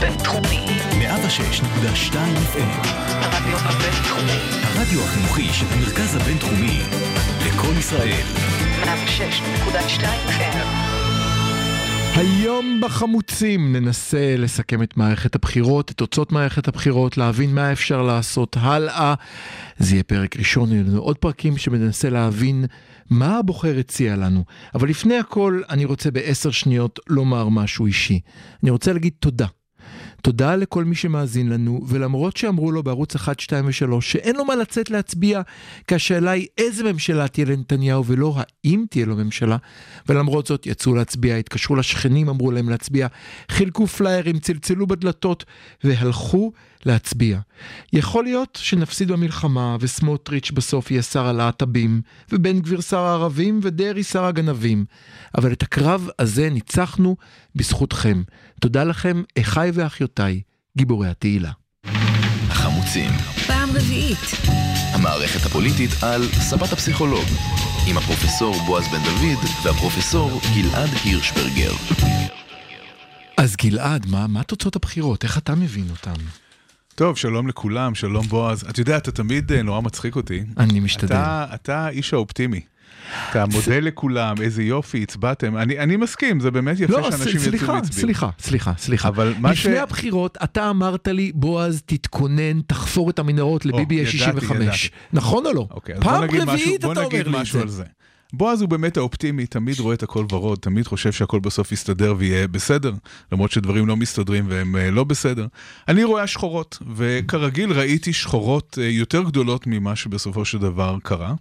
בינתחומי. 106.2 FM. הרדיו הבינתחומי. הרדיו החינוכי של המרכז הבינתחומי. לקום ישראל. 106.2 FM. היום בחמוצים ננסה לסכם את מערכת הבחירות, את תוצאות מערכת הבחירות, להבין מה אפשר לעשות הלאה. זה יהיה פרק ראשון, יהיו לנו עוד פרקים שמנסה להבין מה הבוחר הציע לנו. אבל לפני הכל, אני רוצה בעשר שניות לומר משהו אישי. אני רוצה להגיד תודה. תודה לכל מי שמאזין לנו, ולמרות שאמרו לו בערוץ 1, 2 ו-3 שאין לו מה לצאת להצביע, כי השאלה היא איזה ממשלה תהיה לנתניהו ולא האם תהיה לו ממשלה, ולמרות זאת יצאו להצביע, התקשרו לשכנים, אמרו להם להצביע, חילקו פליירים, צלצלו בדלתות והלכו להצביע. יכול להיות שנפסיד במלחמה וסמוטריץ' בסוף יהיה שר הלהט"בים, ובן גביר שר הערבים ודרעי שר הגנבים, אבל את הקרב הזה ניצחנו בזכותכם. תודה לכם, אחיי ואחיותיי, גיבורי התהילה. החמוצים. פעם רביעית. המערכת הפוליטית על ספת הפסיכולוג. עם הפרופסור בועז בן דוד והפרופסור גלעד הירשברגר. אז גלעד, מה, מה תוצאות הבחירות? איך אתה מבין אותן? טוב, שלום לכולם, שלום בועז. אתה יודע, אתה תמיד אה, נורא מצחיק אותי. אני משתדל. אתה, אתה האיש האופטימי. אתה מודה לכולם, איזה יופי, הצבעתם. אני, אני מסכים, זה באמת יפה לא, שאנשים יצאו סליחה, והצביעו. סליחה, סליחה, סליחה. אבל מה לפני ש- הבחירות, אתה אמרת לי, בועז, תתכונן, תחפור את המנהרות לביבי יש ידעתי, 65. ידעתי. נכון או לא? אוקיי, בוא פעם נגיד משהו, רביעית בוא אתה נגיד אומר לי את משהו זה. על זה. בועז הוא באמת האופטימי, תמיד רואה את הכל ורוד, תמיד חושב שהכל בסוף יסתדר ויהיה בסדר, למרות שדברים לא מסתדרים והם אה, לא בסדר. אני רואה שחורות, וכרגיל ראיתי שחורות אה, יותר גדולות ממה שבסופו של דבר קרה,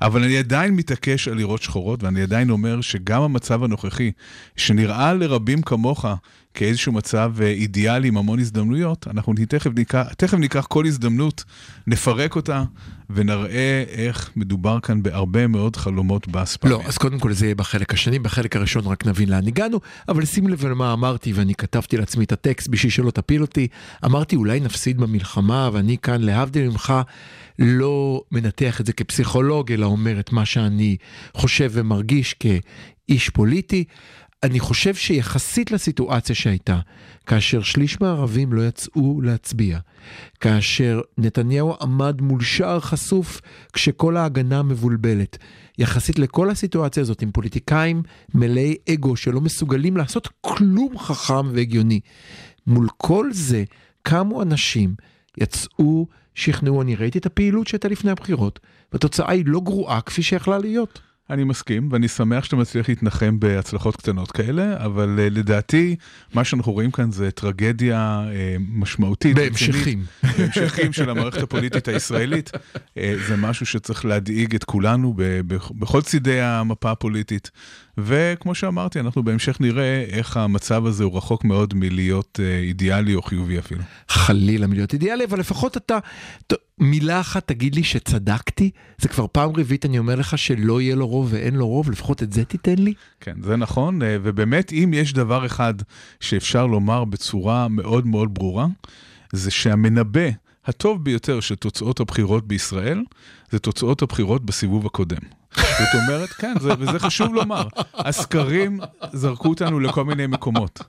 אבל אני עדיין מתעקש על לראות שחורות, ואני עדיין אומר שגם המצב הנוכחי, שנראה לרבים כמוך כאיזשהו מצב אה, אידיאלי עם המון הזדמנויות, אנחנו תכף ניקח, תכף ניקח כל הזדמנות, נפרק אותה, ונראה איך מדובר כאן בהרבה מאוד חלומות באספמיה. לא, אז קודם כל זה יהיה בחלק השני, בחלק הראשון רק נבין לאן הגענו, אבל שים לב למה אמרתי, ואני כתבתי לעצמי את הטקסט בשביל שלא תפיל אותי. אמרתי אולי נפסיד במלחמה, ואני כאן להבדיל ממך לא מנתח את זה כפסיכולוג, אלא אומר את מה שאני חושב ומרגיש כאיש פוליטי. אני חושב שיחסית לסיטואציה שהייתה, כאשר שליש מהערבים לא יצאו להצביע, כאשר נתניהו עמד מול שער חשוף כשכל ההגנה מבולבלת, יחסית לכל הסיטואציה הזאת עם פוליטיקאים מלאי אגו שלא מסוגלים לעשות כלום חכם והגיוני, מול כל זה קמו אנשים, יצאו, שכנעו, אני ראיתי את הפעילות שהייתה לפני הבחירות, והתוצאה היא לא גרועה כפי שיכלה להיות. אני מסכים, ואני שמח שאתה מצליח להתנחם בהצלחות קטנות כאלה, אבל uh, לדעתי, מה שאנחנו רואים כאן זה טרגדיה uh, משמעותית. בהמשכים. בהמשכים של המערכת הפוליטית הישראלית. Uh, זה משהו שצריך להדאיג את כולנו ב- בכל צידי המפה הפוליטית. וכמו שאמרתי, אנחנו בהמשך נראה איך המצב הזה הוא רחוק מאוד מלהיות uh, אידיאלי או חיובי אפילו. חלילה מלהיות אידיאלי, אבל לפחות אתה, מילה אחת תגיד לי שצדקתי, זה כבר פעם רביעית אני אומר לך שלא יהיה לו רוב ואין לו רוב, לפחות את זה תיתן לי. כן, זה נכון, אה, ובאמת, אם יש דבר אחד שאפשר לומר בצורה מאוד מאוד ברורה, זה שהמנבא הטוב ביותר של תוצאות הבחירות בישראל, זה תוצאות הבחירות בסיבוב הקודם. זאת אומרת, כן, זה, וזה חשוב לומר, הסקרים זרקו אותנו לכל מיני מקומות.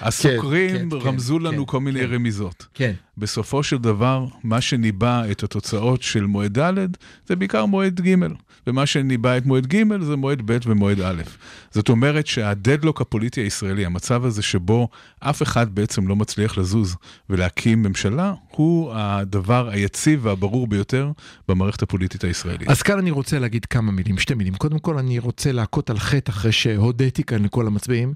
הסוקרים כן, כן, רמזו לנו כן, כל מיני כן. רמיזות. כן. בסופו של דבר, מה שניבא את התוצאות של מועד ד' זה בעיקר מועד ג', ומה שניבא את מועד ג' זה מועד ב' ומועד א'. זאת אומרת שהדדלוק הפוליטי הישראלי, המצב הזה שבו אף אחד בעצם לא מצליח לזוז ולהקים ממשלה, הוא הדבר היציב והברור ביותר במערכת הפוליטית הישראלית. אז כאן אני רוצה להגיד כמה מילים, שתי מילים. קודם כל אני רוצה להכות על חטא אחרי שהודיתי כאן לכל המצביעים.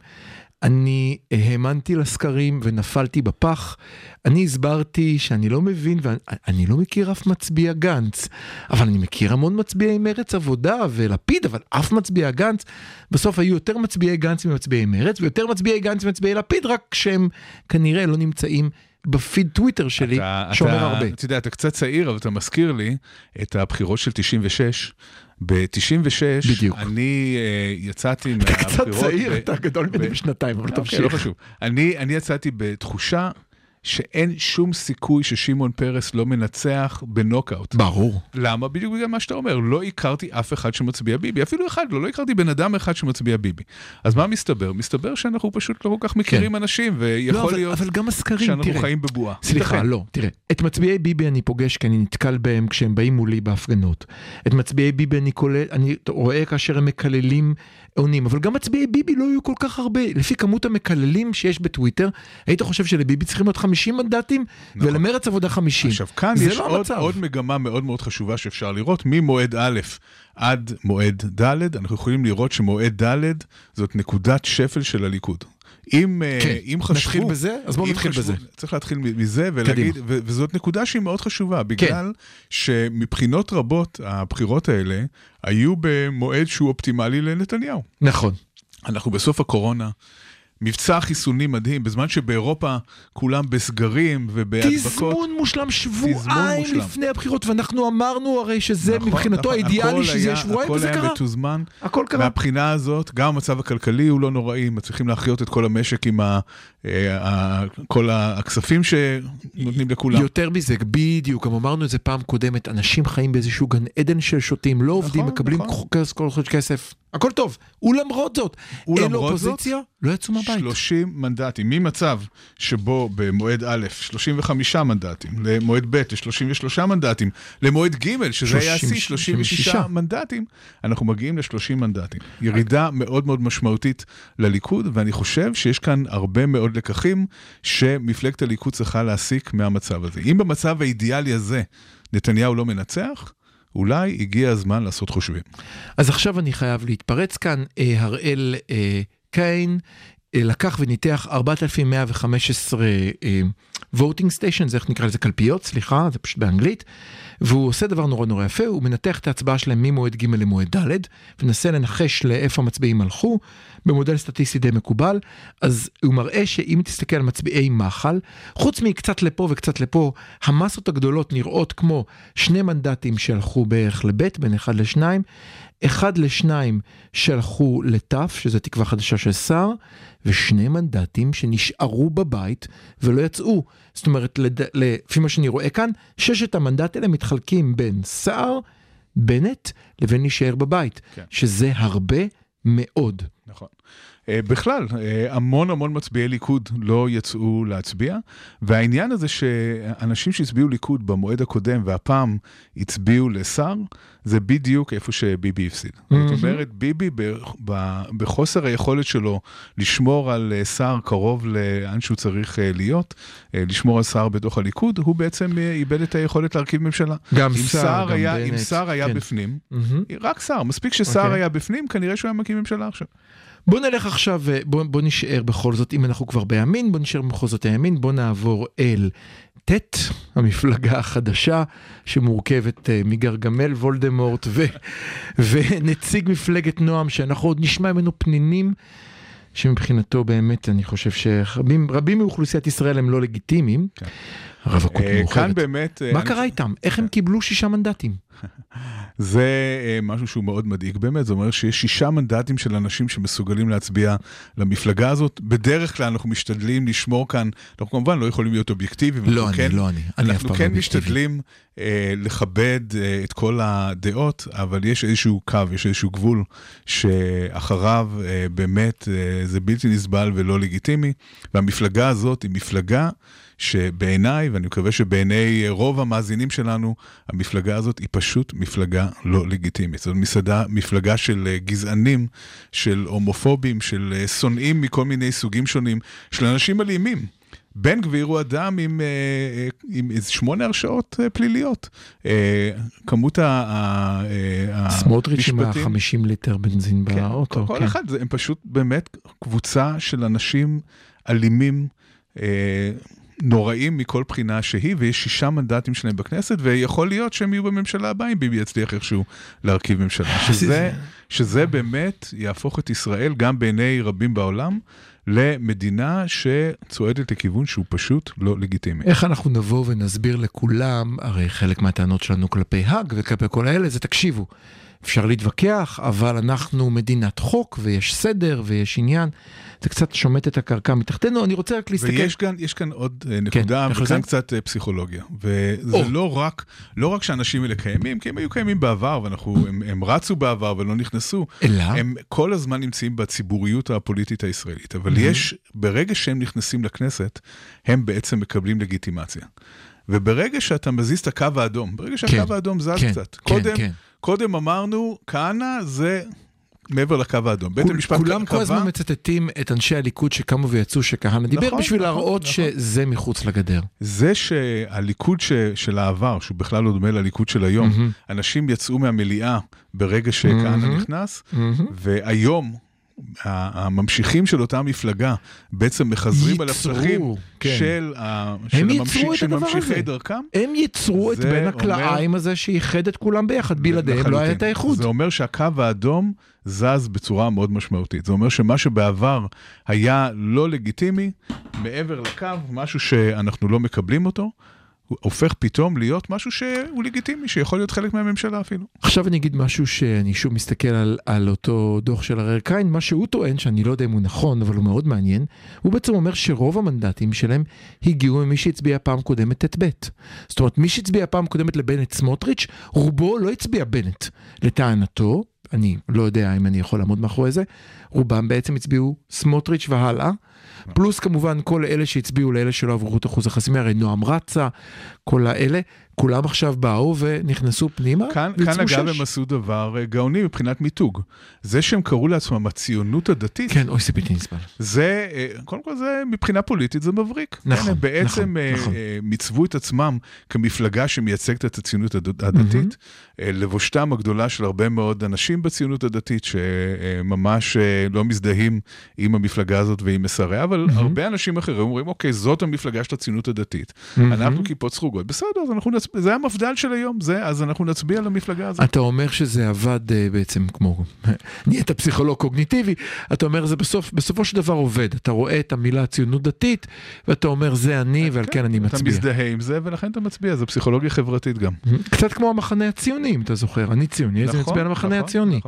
אני האמנתי לסקרים ונפלתי בפח. אני הסברתי שאני לא מבין ואני לא מכיר אף מצביע גנץ, אבל אני מכיר המון מצביעי מרץ עבודה ולפיד, אבל אף מצביע גנץ. בסוף היו יותר מצביעי גנץ ממצביעי מרץ ויותר מצביעי גנץ ממצביעי לפיד, רק שהם כנראה לא נמצאים בפיד טוויטר שלי, אתה- שאומר אתה- הרבה. אתה יודע, אתה קצת צעיר, אבל אתה מזכיר לי את הבחירות של 96. ב-96, בדיוק. אני אה, יצאתי אתה מהבחירות... קצת צעיר, ב- אתה גדול ממני בשנתיים, אבל אוקיי, לא תמשיך. חשוב. אני, אני יצאתי בתחושה שאין שום סיכוי ששמעון פרס לא מנצח בנוקאוט. ברור. למה? בדיוק בגלל מה שאתה אומר, לא הכרתי אף אחד שמצביע ביבי, אפילו אחד לא, לא הכרתי בן אדם אחד שמצביע ביבי. אז מה מסתבר? מסתבר שאנחנו פשוט לא כל כך מכירים אנשים, לא, ויכול אבל, להיות אבל גם הסקרים, שאנחנו תראה. חיים בבועה. סליחה, ייתכן. לא, תראה, את מצביעי ביבי אני פוגש כי אני נתקל בהם כשהם באים מולי בהפגנות. את מצביעי ביבי אני, כולל, אני רואה כאשר הם מקללים עונים, אבל גם מצביעי ביבי לא יהיו כל כך הרבה. לפי כמות המקללים שיש בטוויטר, היית חושב שלביבי צריכים להיות 50 מנדטים, נכון. ולמרץ עבודה 50. עכשיו כאן יש לא עוד. עוד מגמה מאוד מאוד חשובה שאפשר לראות, ממועד א' עד מועד ד', אנחנו יכולים לראות שמועד ד' זאת נקודת שפל של הליכוד. אם, אה, כן, אם חשבו... נתחיל בזה? אז בואו נתחיל חשבו- בזה. צריך להתחיל מזה ולהגיד, ו- וזאת נקודה שהיא מאוד חשובה, בגלל שמבחינות רבות הבחירות האלה היו במועד שהוא אופטימלי לנתניהו. נכון. אנחנו בסוף הקורונה, מבצע חיסוני מדהים, בזמן שבאירופה כולם בסגרים ובהדבקות. תזמון מושלם שבועיים מושלם. לפני הבחירות, ואנחנו אמרנו הרי שזה נכון, מבחינתו נכון. האידיאלי הכל שזה היה- יהיה שבועיים, וזה הכל קרה. היה מתוזמן. הכל קרה. מהבחינה הזאת, גם המצב הכלכלי הוא לא נוראי, מצליחים להחיות את כל המשק עם ה, כל הכספים שנותנים לכולם. יותר מזה, בדיוק, גם אמרנו את זה פעם קודמת, אנשים חיים באיזשהו גן עדן של שוטים, לא עובדים, נכון, מקבלים נכון. כס- כל חודש כסף, הכל טוב. ולמרות זאת, אין זאת, אופוזיציה, לא יצאו מהבית. 30 מנדטים, ממצב שבו במועד א' 35 מנדטים, למועד ב' ל-33 מנדטים, למועד ג', שזה היה השיא, 36 36 מנדטים, אנחנו מגיעים ל-30 מנדטים. ירידה מאוד מאוד משמעותית לליכוד, ואני חושב שיש כאן הרבה מאוד לקחים שמפלגת הליכוד צריכה להסיק מהמצב הזה. אם במצב האידיאלי הזה נתניהו לא מנצח, אולי הגיע הזמן לעשות חושבים. אז עכשיו אני חייב להתפרץ כאן, אה, הראל אה, קיין אה, לקח וניתח 4,115 voting stations, איך נקרא לזה? קלפיות, סליחה, זה פשוט באנגלית, והוא עושה דבר נורא נורא יפה, הוא מנתח את ההצבעה שלהם ממועד ג' למועד ד', ומנסה לנחש לאיפה המצביעים הלכו, במודל סטטיסטי די מקובל, אז הוא מראה שאם תסתכל על מצביעי מח"ל, חוץ מקצת לפה וקצת לפה, המסות הגדולות נראות כמו שני מנדטים שהלכו בערך לבית, בין אחד לשניים, אחד לשניים שהלכו לתף, שזה תקווה חדשה של סער, ושני מנדטים שנשארו בבית ולא יצאו. זאת אומרת, לד... לפי מה שאני רואה כאן, ששת המנדט האלה מתחלקים בין סער, בנט, לבין להישאר בבית, כן. שזה הרבה מאוד. Uh, בכלל, uh, המון המון מצביעי ליכוד לא יצאו להצביע, והעניין הזה שאנשים שהצביעו ליכוד במועד הקודם והפעם הצביעו לשר, זה בדיוק איפה שביבי הפסיד. זאת אומרת, ביבי בחוסר היכולת שלו לשמור על אה, שר קרוב לאן שהוא צריך אה, להיות, אה, לשמור על שר בתוך הליכוד, הוא בעצם אה, איבד את היכולת להרכיב ממשלה. גם סער גם היה, בנט, אם סער היה כן. בפנים, מהמם. רק שר, מספיק שסער אוקיי. היה בפנים, כנראה שהוא היה מקים ממשלה עכשיו. בוא נלך עכשיו, אה, בוא, בוא נשאר בכל זאת, אם אנחנו כבר בימין, בוא נשאר בכל זאת הימין, בוא נעבור אל ט', המפלגה החדשה שמורכבת אה, מגרגמל וולדמורט ו, ונציג מפלגת נועם, שאנחנו עוד נשמע ממנו פנינים, שמבחינתו באמת אני חושב שרבים רבים מאוכלוסיית ישראל הם לא לגיטימיים. כן. רווקות אה, מאוחרת. כאן באמת... אה, מה אני- קרה איתם? איך הם קיבלו שישה מנדטים? זה אה, משהו שהוא מאוד מדאיג באמת, זה אומר שיש שישה מנדטים של אנשים שמסוגלים להצביע למפלגה הזאת. בדרך כלל אנחנו משתדלים לשמור כאן, אנחנו כמובן לא יכולים להיות אובייקטיביים. לא אני, כן, לא אני. אני אף אנחנו פעם לא כן. משתדלים אה, לכבד אה, את כל הדעות, אבל יש איזשהו קו, יש איזשהו גבול שאחריו אה, באמת אה, זה בלתי נסבל ולא לגיטימי, והמפלגה הזאת היא מפלגה שבעיניי, ואני מקווה שבעיני רוב המאזינים שלנו, המפלגה הזאת היא פשוט מפלגה לא לגיטימית. זאת מסעדה, מפלגה של אה, גזענים, של הומופובים, של אה, שונאים מכל מיני סוגים שונים, של אנשים אלימים. בן גביר הוא אדם עם, אה, עם שמונה הרשעות פליליות. כמות ה... ה- אה, סמוטריץ' עם המשפטים- ה-50 ליטר בנזין כן, באוטו. כל כן. אחד, זה- הם פשוט באמת קבוצה של אנשים אלימים, נוראים מכל בחינה שהיא, ויש שישה מנדטים שלהם בכנסת, ויכול להיות שהם יהיו בממשלה הבאה אם ביבי יצליח איכשהו להרכיב ממשלה. שזה, שזה באמת יהפוך את ישראל, גם בעיני רבים בעולם, למדינה שצועדת לכיוון שהוא פשוט לא לגיטימי. איך אנחנו נבוא ונסביר לכולם, הרי חלק מהטענות שלנו כלפי האג וכלפי כל האלה זה תקשיבו, אפשר להתווכח, אבל אנחנו מדינת חוק ויש סדר ויש עניין. זה קצת שומט את הקרקע מתחתנו, אני רוצה רק להסתכל. ויש כאן, יש כאן עוד אה, נקודה, איך וכאן? קצת אה, פסיכולוגיה. וזה או. לא רק, לא רק שאנשים האלה קיימים, כי הם היו קיימים בעבר, ואנחנו, הם, הם רצו בעבר ולא נכנסו. אלא? הם כל הזמן נמצאים בציבוריות הפוליטית הישראלית, אבל מהמם. יש, ברגע שהם נכנסים לכנסת, הם בעצם מקבלים לגיטימציה. וברגע שאתה מזיז את הקו האדום, ברגע שהקו כן, האדום זז כן, קצת, כן, קודם, כן. קודם אמרנו, כהנא זה מעבר לקו האדום. בית המשפט כולם כל קבע- הזמן מצטטים את אנשי הליכוד שקמו ויצאו שכהנא דיבר נכון, בשביל נכון, להראות נכון. שזה מחוץ לגדר. זה שהליכוד ש... של העבר, שהוא בכלל לא דומה לליכוד של היום, מהמם. אנשים יצאו מהמליאה ברגע שכהנא מהמם. נכנס, מהמם. והיום הממשיכים של אותה מפלגה בעצם מחזרים על הפסחים כן. של, ה... של, הדבר ממשיכי הזה. דרכם. הם ייצרו את בין אומר- הכלאיים הזה שאיחד את כולם ביחד, בלעדיהם לא היה. את האיחוד. זה אומר שהקו האדום זז בצורה מאוד משמעותית. זה אומר שמה שבעבר היה לא לגיטימי, מעבר לקו, משהו שאנחנו לא מקבלים אותו, הופך פתאום להיות משהו שהוא לגיטימי, שיכול להיות חלק מהממשלה אפילו. עכשיו אני אגיד משהו שאני שוב מסתכל על, על אותו דוח של הראל קין, מה שהוא טוען, שאני לא יודע אם הוא נכון, אבל הוא מאוד מעניין, הוא בעצם אומר שרוב המנדטים שלהם הגיעו ממי שהצביע פעם קודמת ט"ב. זאת אומרת, מי שהצביע פעם קודמת לבנט סמוטריץ', רובו לא הצביע בנט. לטענתו, אני לא יודע אם אני יכול לעמוד מאחורי זה, רובם בעצם הצביעו סמוטריץ' והלאה. פלוס כמובן כל אלה שהצביעו לאלה שלא עברו את אחוז החסימה, הרי נועם רצה, כל האלה, כולם עכשיו באו ונכנסו פנימה, כאן, כאן אגב שש. הם עשו דבר אה, גאוני מבחינת מיתוג. זה שהם קראו לעצמם הציונות הדתית, כן, אוי זה בלתי נסבל. זה, אה, קודם כל זה, מבחינה פוליטית זה מבריק. נכון, כן, הם בעצם נכון, אה, נכון. אה, מיצבו את עצמם כמפלגה שמייצגת את הציונות הד- הדתית, אה, לבושתם הגדולה של הרבה מאוד אנשים בציונות הדתית, שממש לא מזדהים עם המפלגה הזאת ועם מסריה, אבל הרבה אנשים אחרים אומרים, אוקיי, זאת המפלגה של הציונות הדתית, אנחנו כיפות סרוגות, בסדר, אז אנחנו נצביע, זה המפד"ל של היום, זה, אז אנחנו נצביע למפלגה הזאת. אתה אומר שזה עבד אה, בעצם כמו, נהיית פסיכולוג קוגניטיבי, אתה אומר זה בסוף, בסופו של דבר עובד, אתה רואה את המילה ציונות דתית, ואתה אומר זה אני ועל כן אני אתה מצביע. מזדהה עם זה, ולכן אתה מצביע, זה פסיכולוגיה חברתית גם. קצת כמו המחנה הציוני, אם אתה זוכר, אני ציוני, אז אני נכון, מצביע למחנה נכון, הציוני.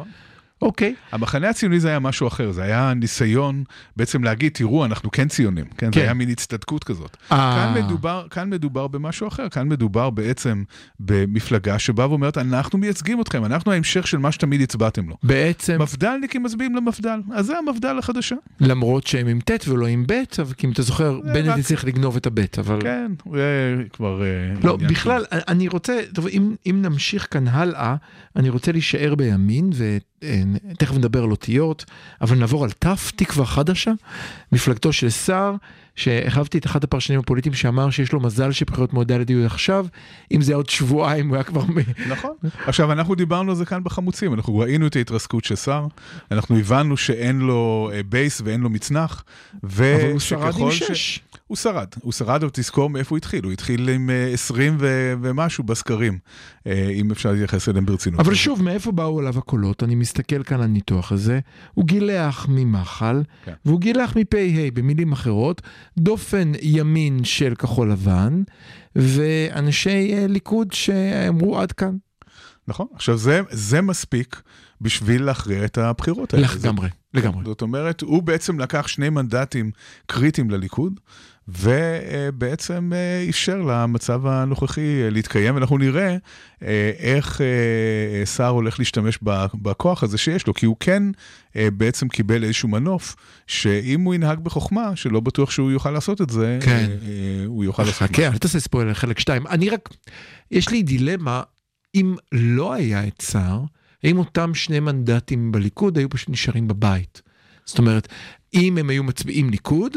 אוקיי, המחנה הציוני זה היה משהו אחר, זה היה ניסיון בעצם להגיד, תראו, אנחנו כן ציונים, כן? כן. זה היה מין הצטדקות כזאת. אה. כאן מדובר, כאן מדובר במשהו אחר, כאן מדובר בעצם במפלגה שבאה ואומרת, אנחנו מייצגים אתכם, אנחנו ההמשך של מה שתמיד הצבעתם לו. בעצם מפד"לניקים מצביעים למפד"ל, אז זה המפד"ל החדשה. למרות שהם עם ט' ולא עם ב', אבל אם אתה זוכר, בנט רק- הצליח לגנוב את הב', אבל... כן, זה כבר... אה, לא, בכלל, אני רוצה, טוב, אם, אם נמשיך כאן הלאה, אני רוצה להישאר בימין, ותכף נדבר על אותיות, אבל נעבור על ת', תקווה חדשה, מפלגתו של סער, שהרחבתי את אחד הפרשנים הפוליטיים שאמר שיש לו מזל שבחירות מועד ד' יהיו עכשיו, אם זה עוד שבועיים הוא היה כבר... נכון. עכשיו, אנחנו דיברנו על זה כאן בחמוצים, אנחנו ראינו את ההתרסקות של סער, אנחנו הבנו שאין לו אה, בייס ואין לו מצנח, ו... אבל הוא שרד עם שש. הוא שרד, הוא שרד, אבל תזכור מאיפה הוא התחיל, הוא התחיל עם אה, 20 ו- ומשהו בסקרים, אה, אם אפשר להתייחס אליהם ברצינות. אבל שוב, מאיפה באו אליו הקולות? אני מסתכל כאן על הניתוח הזה. הוא גילח ממחל, כן. והוא גילח מפ"ה, במילים אחרות, דופן ימין של כחול לבן, ואנשי אה, ליכוד שאמרו עד כאן. נכון, עכשיו זה, זה מספיק בשביל להכריע את הבחירות האלה. זה- לגמרי, לגמרי. זאת אומרת, הוא בעצם לקח שני מנדטים קריטיים לליכוד, ובעצם אה, אפשר למצב הנוכחי אה, להתקיים, ואנחנו נראה אה, איך סער הולך להשתמש בכוח הזה שיש לו, כי הוא כן בעצם קיבל איזשהו מנוף, שאם הוא ינהג בחוכמה, שלא בטוח שהוא יוכל לעשות את זה, כן. הוא יוכל לעשות את זה. חכה, אל תעשה ספוילר חלק 2. אני רק, יש לי דילמה, אם לא היה את סער, האם אותם שני מנדטים בליכוד היו פשוט נשארים בבית? זאת אומרת, אם הם היו מצביעים ליכוד,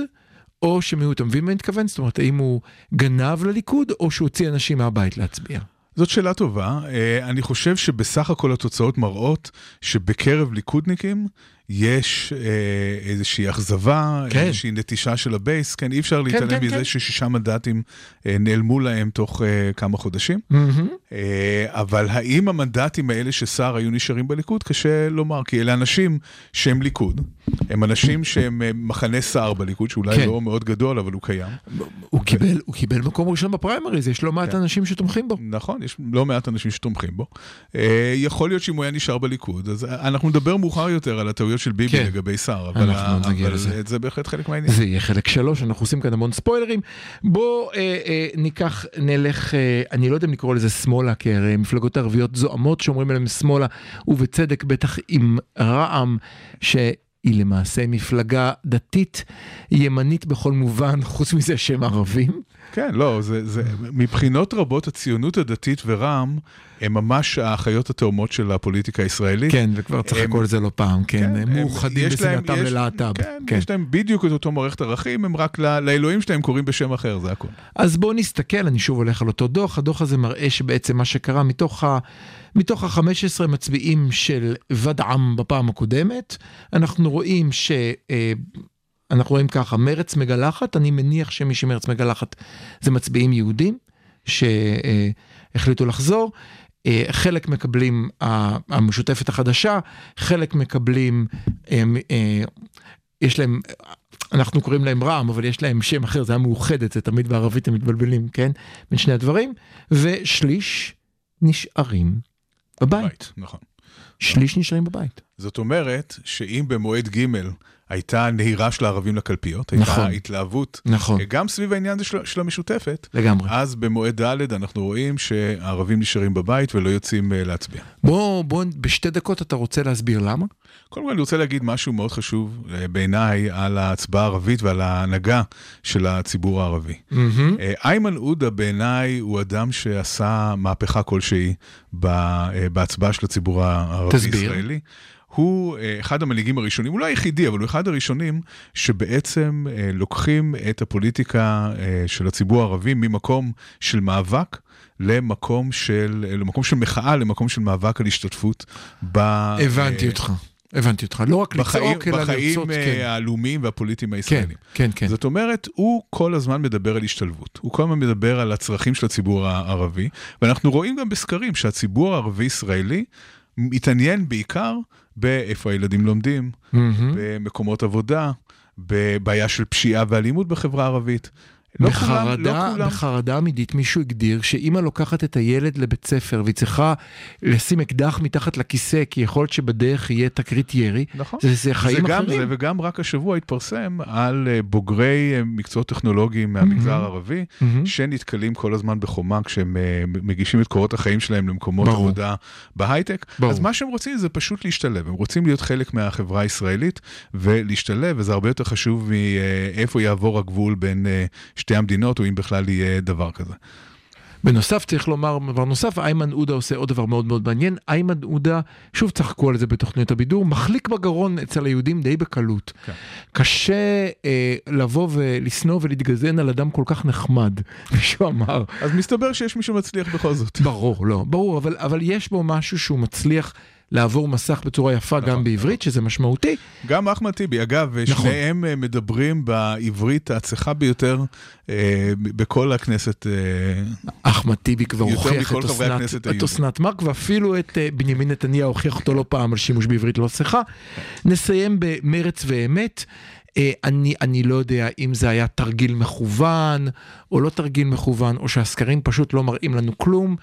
או היו, אתה מבין מה אני מתכוון? זאת אומרת, האם הוא גנב לליכוד, או שהוא הוציא אנשים מהבית להצביע? זאת שאלה טובה. אה, אני חושב שבסך הכל התוצאות מראות שבקרב ליכודניקים יש אה, איזושהי אכזבה, כן. איזושהי נטישה של הבייס, כן, אי אפשר כן, להתעלם כן. מזה ששישה מנדטים אה, נעלמו להם תוך אה, כמה חודשים. מהמם. אה, אבל האם המנדטים האלה של סער היו נשארים בליכוד? קשה לומר, כי אלה אנשים שהם ליכוד, הם אנשים שהם אה, מחנה סער בליכוד, שאולי כן. לא מאוד גדול, אבל הוא קיים. הוא קיבל, הוא קיבל מקום ראשון בפריימריז, יש לא מעט כן. אנשים שתומכים בו. נכון, יש לא מעט אנשים שתומכים בו. אה, יכול להיות שאם הוא היה נשאר בליכוד, אז אנחנו נדבר מאוחר יותר על הטעויות של ביבי כן. לגבי סער, אבל, אנחנו אבל לזה. זה בהחלט חלק מהעניין. זה יהיה חלק שלוש, אנחנו עושים כאן המון ספוילרים. בוא אה, אה, ניקח, נלך, אה, אני לא יודע אם לקרוא לזה שמאלה, כי הרי מפלגות ערביות זועמות שאומרים עליהן שמאלה, ובצדק בטח עם רע"מ, שהיא למעשה מפלגה דתית, ימנית בכל מובן, חוץ מזה שהם ערבים. כן, לא, זה, זה, מבחינות רבות הציונות הדתית ורע"מ הם ממש האחיות התאומות של הפוליטיקה הישראלית. כן, וכבר צחקו הם- על זה לא פעם, כן, הם הם- מאוחדים בשנאתם ללהט"ב. כן, כן. יש להם בדיוק את אותו מערכת ערכים, הם רק ל- לאלוהים שלהם קוראים בשם אחר, זה הכל. אז בואו נסתכל, אני שוב הולך על אותו דוח, הדוח הזה מראה שבעצם מה שקרה מתוך ה... מתוך ה-15 מצביעים של ודעם בפעם הקודמת, אנחנו רואים ש... אנחנו רואים ככה, מרץ מגלחת, אני מניח שמי שמרץ מגלחת זה מצביעים יהודים שהחליטו לחזור. אה, חלק מקבלים המשותפת החדשה, חלק מקבלים, אה, יש להם, אנחנו קוראים להם רע"מ, אבל יש להם שם אחר, זה היה מאוחדת, זה תמיד בערבית הם מתבלבלים, כן? בין שני הדברים, ושליש נשארים בבית. בית, נכון. שליש נשארים בבית. זאת אומרת שאם במועד ג' הייתה נהירה של הערבים לקלפיות, הייתה נכון. התלהבות, נכון, גם סביב העניין הזה של, של המשותפת, לגמרי. אז במועד ד' אנחנו רואים שהערבים נשארים בבית ולא יוצאים אה, להצביע. בוא, בוא, בשתי דקות אתה רוצה להסביר למה? קודם כל אני רוצה להגיד משהו מאוד חשוב אה, בעיניי על ההצבעה הערבית ועל ההנהגה של הציבור הערבי. אה, איימן עודה בעיניי הוא אדם שעשה מהפכה כלשהי בהצבעה של הציבור תסביר. הוא אה, אחד המנהיגים הראשונים, הוא לא היחידי, אבל הוא אחד הראשונים שבעצם אה, לוקחים את הפוליטיקה אה, של הציבור הערבי ממקום של מאבק למקום של, למקום של מחאה, למקום של מאבק על השתתפות ב... הבנתי אה, אותך, הבנתי אותך. לא רק בחיים, לצעוק, אלא בחיים לרצות, כן. הלאומיים והפוליטיים כן, הישראלים. כן, כן. זאת אומרת, הוא כל הזמן מדבר על השתלבות. הוא כל הזמן מדבר על הצרכים של הציבור הערבי, ואנחנו רואים גם בסקרים שהציבור הערבי-ישראלי מתעניין בעיקר באיפה הילדים לומדים, מהמם. במקומות עבודה, בבעיה של פשיעה ואלימות בחברה הערבית. לא כולם, לא בחרדה, כולם, בחרדה עמידית מישהו הגדיר שאימא לוקחת את הילד לבית ספר והיא צריכה לשים אקדח מתחת לכיסא כי יכול להיות שבדרך יהיה תקרית ירי, נכון. זה, זה חיים זה גם אחרים. זה, וגם רק השבוע התפרסם על אה, בוגרי אה, מקצועות טכנולוגיים מהמגזר מהמם. הערבי, מהמם. שנתקלים כל הזמן בחומה כשהם אה, מגישים את קורות החיים שלהם למקומות ברור. עבודה בהייטק. ברור. אז מה שהם רוצים זה פשוט להשתלב, הם רוצים להיות חלק מהחברה הישראלית ולהשתלב, וזה הרבה יותר חשוב מאיפה יעבור הגבול בין שתי המדינות, או אם בכלל יהיה דבר כזה. בנוסף צריך לומר דבר נוסף, איימן עודה עושה עוד דבר מאוד מאוד מעניין, איימן עודה, שוב צחקו על זה בתוכניות הבידור, מחליק בגרון אצל היהודים די בקלות. כן. קשה אה, לבוא ולשנוא ולהתגזען על אדם כל כך נחמד, מישהו אמר. אז מסתבר שיש מי שמצליח בכל זאת. ברור, לא, ברור, אבל, אבל יש בו משהו שהוא מצליח לעבור מסך בצורה יפה נכון, גם בעברית, שזה משמעותי. גם אחמד טיבי, אגב, נכון. שניהם אה, מדברים בעברית הצחה ביותר אה, בכל הכנסת. אה, אחמד טיבי כבר הוכיח את אסנת, את. אסנת מארק, ואפילו את אה, בנימין נתניהו הוכיח אותו לא פעם על שימוש בעברית לא צחה. נסיים במרץ ואמת. אה, אני, אני לא יודע אם זה היה תרגיל מכוון או לא תרגיל מכוון, או שהסקרים פשוט לא מראים לנו כלום.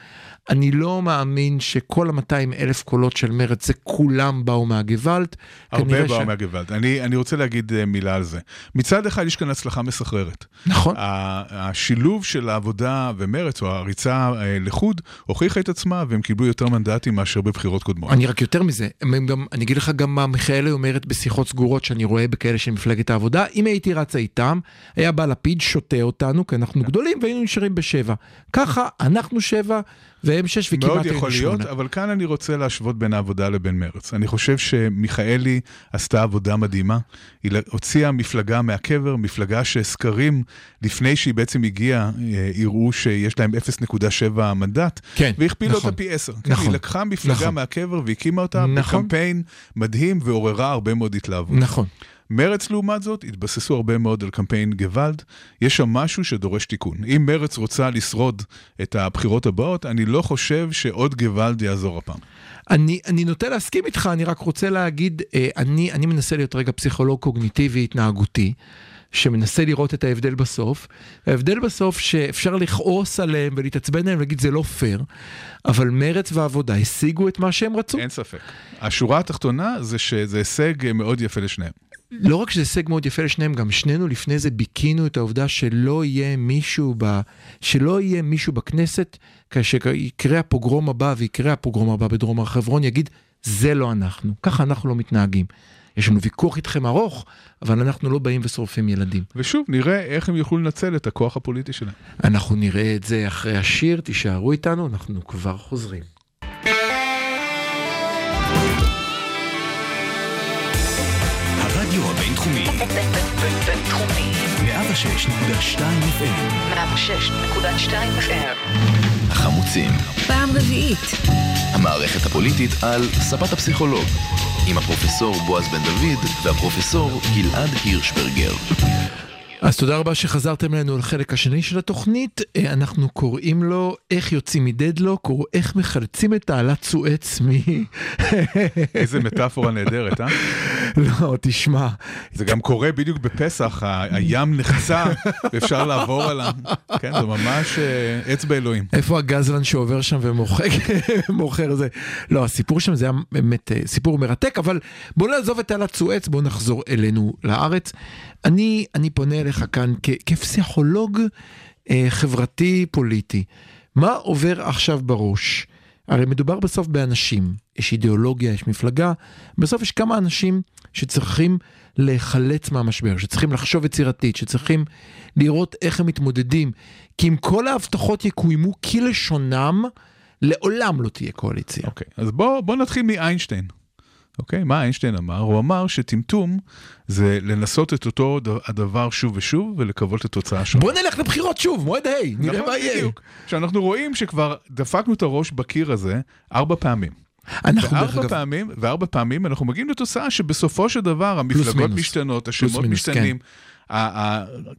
אני לא מאמין שכל ה-200 אלף קולות של מרץ זה כולם באו מהגוואלד. הרבה באו ש- מהגוואלד. אני, אני רוצה להגיד אה, מילה על זה. מצד אחד יש כאן הצלחה מסחררת. נכון. השילוב של העבודה ומרץ, או הריצה אה, לחוד, הוכיחה את עצמה, והם קיבלו יותר מנדטים מאשר בבחירות קודמות. אני רק יותר מזה, גם, אני אגיד לך גם מה מיכאלי אומרת בשיחות סגורות שאני רואה בכאלה של מפלגת העבודה, אם הייתי רצה איתם, היה בא לפיד שותה אותנו, כי אנחנו גדולים והיינו נשארים בשבע. ככה אנחנו שבע והם שש וכמעט מאוד היינו יכול להיות. אבל כאן אני רוצה להשוות בין העבודה לבין מרץ. אני חושב שמיכאלי עשתה עבודה מדהימה. היא הוציאה מפלגה מהקבר, מפלגה שסקרים, לפני שהיא בעצם הגיעה, אה, הראו שיש להם 0.7 מנדט, כן, והכפילה נכון. אותה פי 10. כן, נכון, היא לקחה מפלגה נכון. מהקבר והקימה אותה נכון. בקמפיין מדהים ועוררה הרבה מאוד התלהבות. נכון. מרץ לעומת זאת התבססו הרבה מאוד על קמפיין גוואלד, יש שם משהו שדורש תיקון. אם מרץ רוצה לשרוד את הבחירות הבאות, אני לא חושב שעוד גוואלד יעזור הפעם. אני, אני נוטה להסכים איתך, אני רק רוצה להגיד, אה, אני, אני מנסה להיות רגע פסיכולוג קוגניטיבי התנהגותי, שמנסה לראות את ההבדל בסוף. ההבדל בסוף שאפשר לכעוס עליהם ולהתעצבן עליהם ולהגיד זה לא פייר, אבל מרץ ועבודה השיגו את מה שהם רצו. אין ספק. השורה התחתונה זה שזה הישג מאוד יפה לשניהם. לא רק שזה הישג מאוד יפה לשניהם, גם שנינו לפני זה ביכינו את העובדה שלא יהיה מישהו, ב... שלא יהיה מישהו בכנסת, כאשר יקרה הפוגרום הבא ויקרה הפוגרום הבא בדרום הר חברון, יגיד, זה לא אנחנו, ככה אנחנו לא מתנהגים. יש לנו ויכוח איתכם ארוך, אבל אנחנו לא באים ושורפים ילדים. ושוב, נראה איך הם יוכלו לנצל את הכוח הפוליטי שלהם. אנחנו נראה את זה אחרי השיר, תישארו איתנו, אנחנו כבר חוזרים. בינתחומי. 106.2 FM, 106.2 FM. החמוצים, פעם רביעית. המערכת הפוליטית על ספת הפסיכולוג, עם הפרופסור בועז בן דוד והפרופסור גלעד הירשברגר. אז תודה רבה שחזרתם אלינו לחלק השני של התוכנית. אה, אנחנו קוראים לו איך יוצאים מדדלוק, או איך מחלצים את תעלת סואץ מ... איזה מטאפורה נהדרת, אה? לא, תשמע, זה גם קורה בדיוק בפסח, הים נחצה ואפשר לעבור עליו. כן, זה ממש אה, אצבע אלוהים. איפה הגזלן שעובר שם ומוחק, מוכר זה? לא, הסיפור שם זה היה באמת אה, סיפור מרתק, אבל בוא נעזוב את תעלת סואץ, בוא נחזור אלינו לארץ. אני, אני פונה אליך כאן כ- כפסיכולוג אה, חברתי פוליטי. מה עובר עכשיו בראש? הרי מדובר בסוף באנשים, יש אידיאולוגיה, יש מפלגה, בסוף יש כמה אנשים שצריכים להיחלץ מהמשבר, שצריכים לחשוב יצירתית, שצריכים לראות איך הם מתמודדים. כי אם כל ההבטחות יקוימו כלשונם, לעולם לא תהיה קואליציה. אוקיי, אז בוא, בוא נתחיל מאיינשטיין. אוקיי, מה איינשטיין אמר? הוא אמר שטמטום זה לנסות את אותו הדבר שוב ושוב ולקוות לתוצאה שונה. בוא נלך לבחירות שוב, מועד ה', נראה נכון, מה יהיה. שאנחנו רואים שכבר דפקנו את הראש בקיר הזה ארבע פעמים. אנחנו דרך וארבע אגב, פעמים, וארבע פעמים אנחנו מגיעים לתוצאה שבסופו של דבר המפלגות. משתנות, השמות מינוס, כן.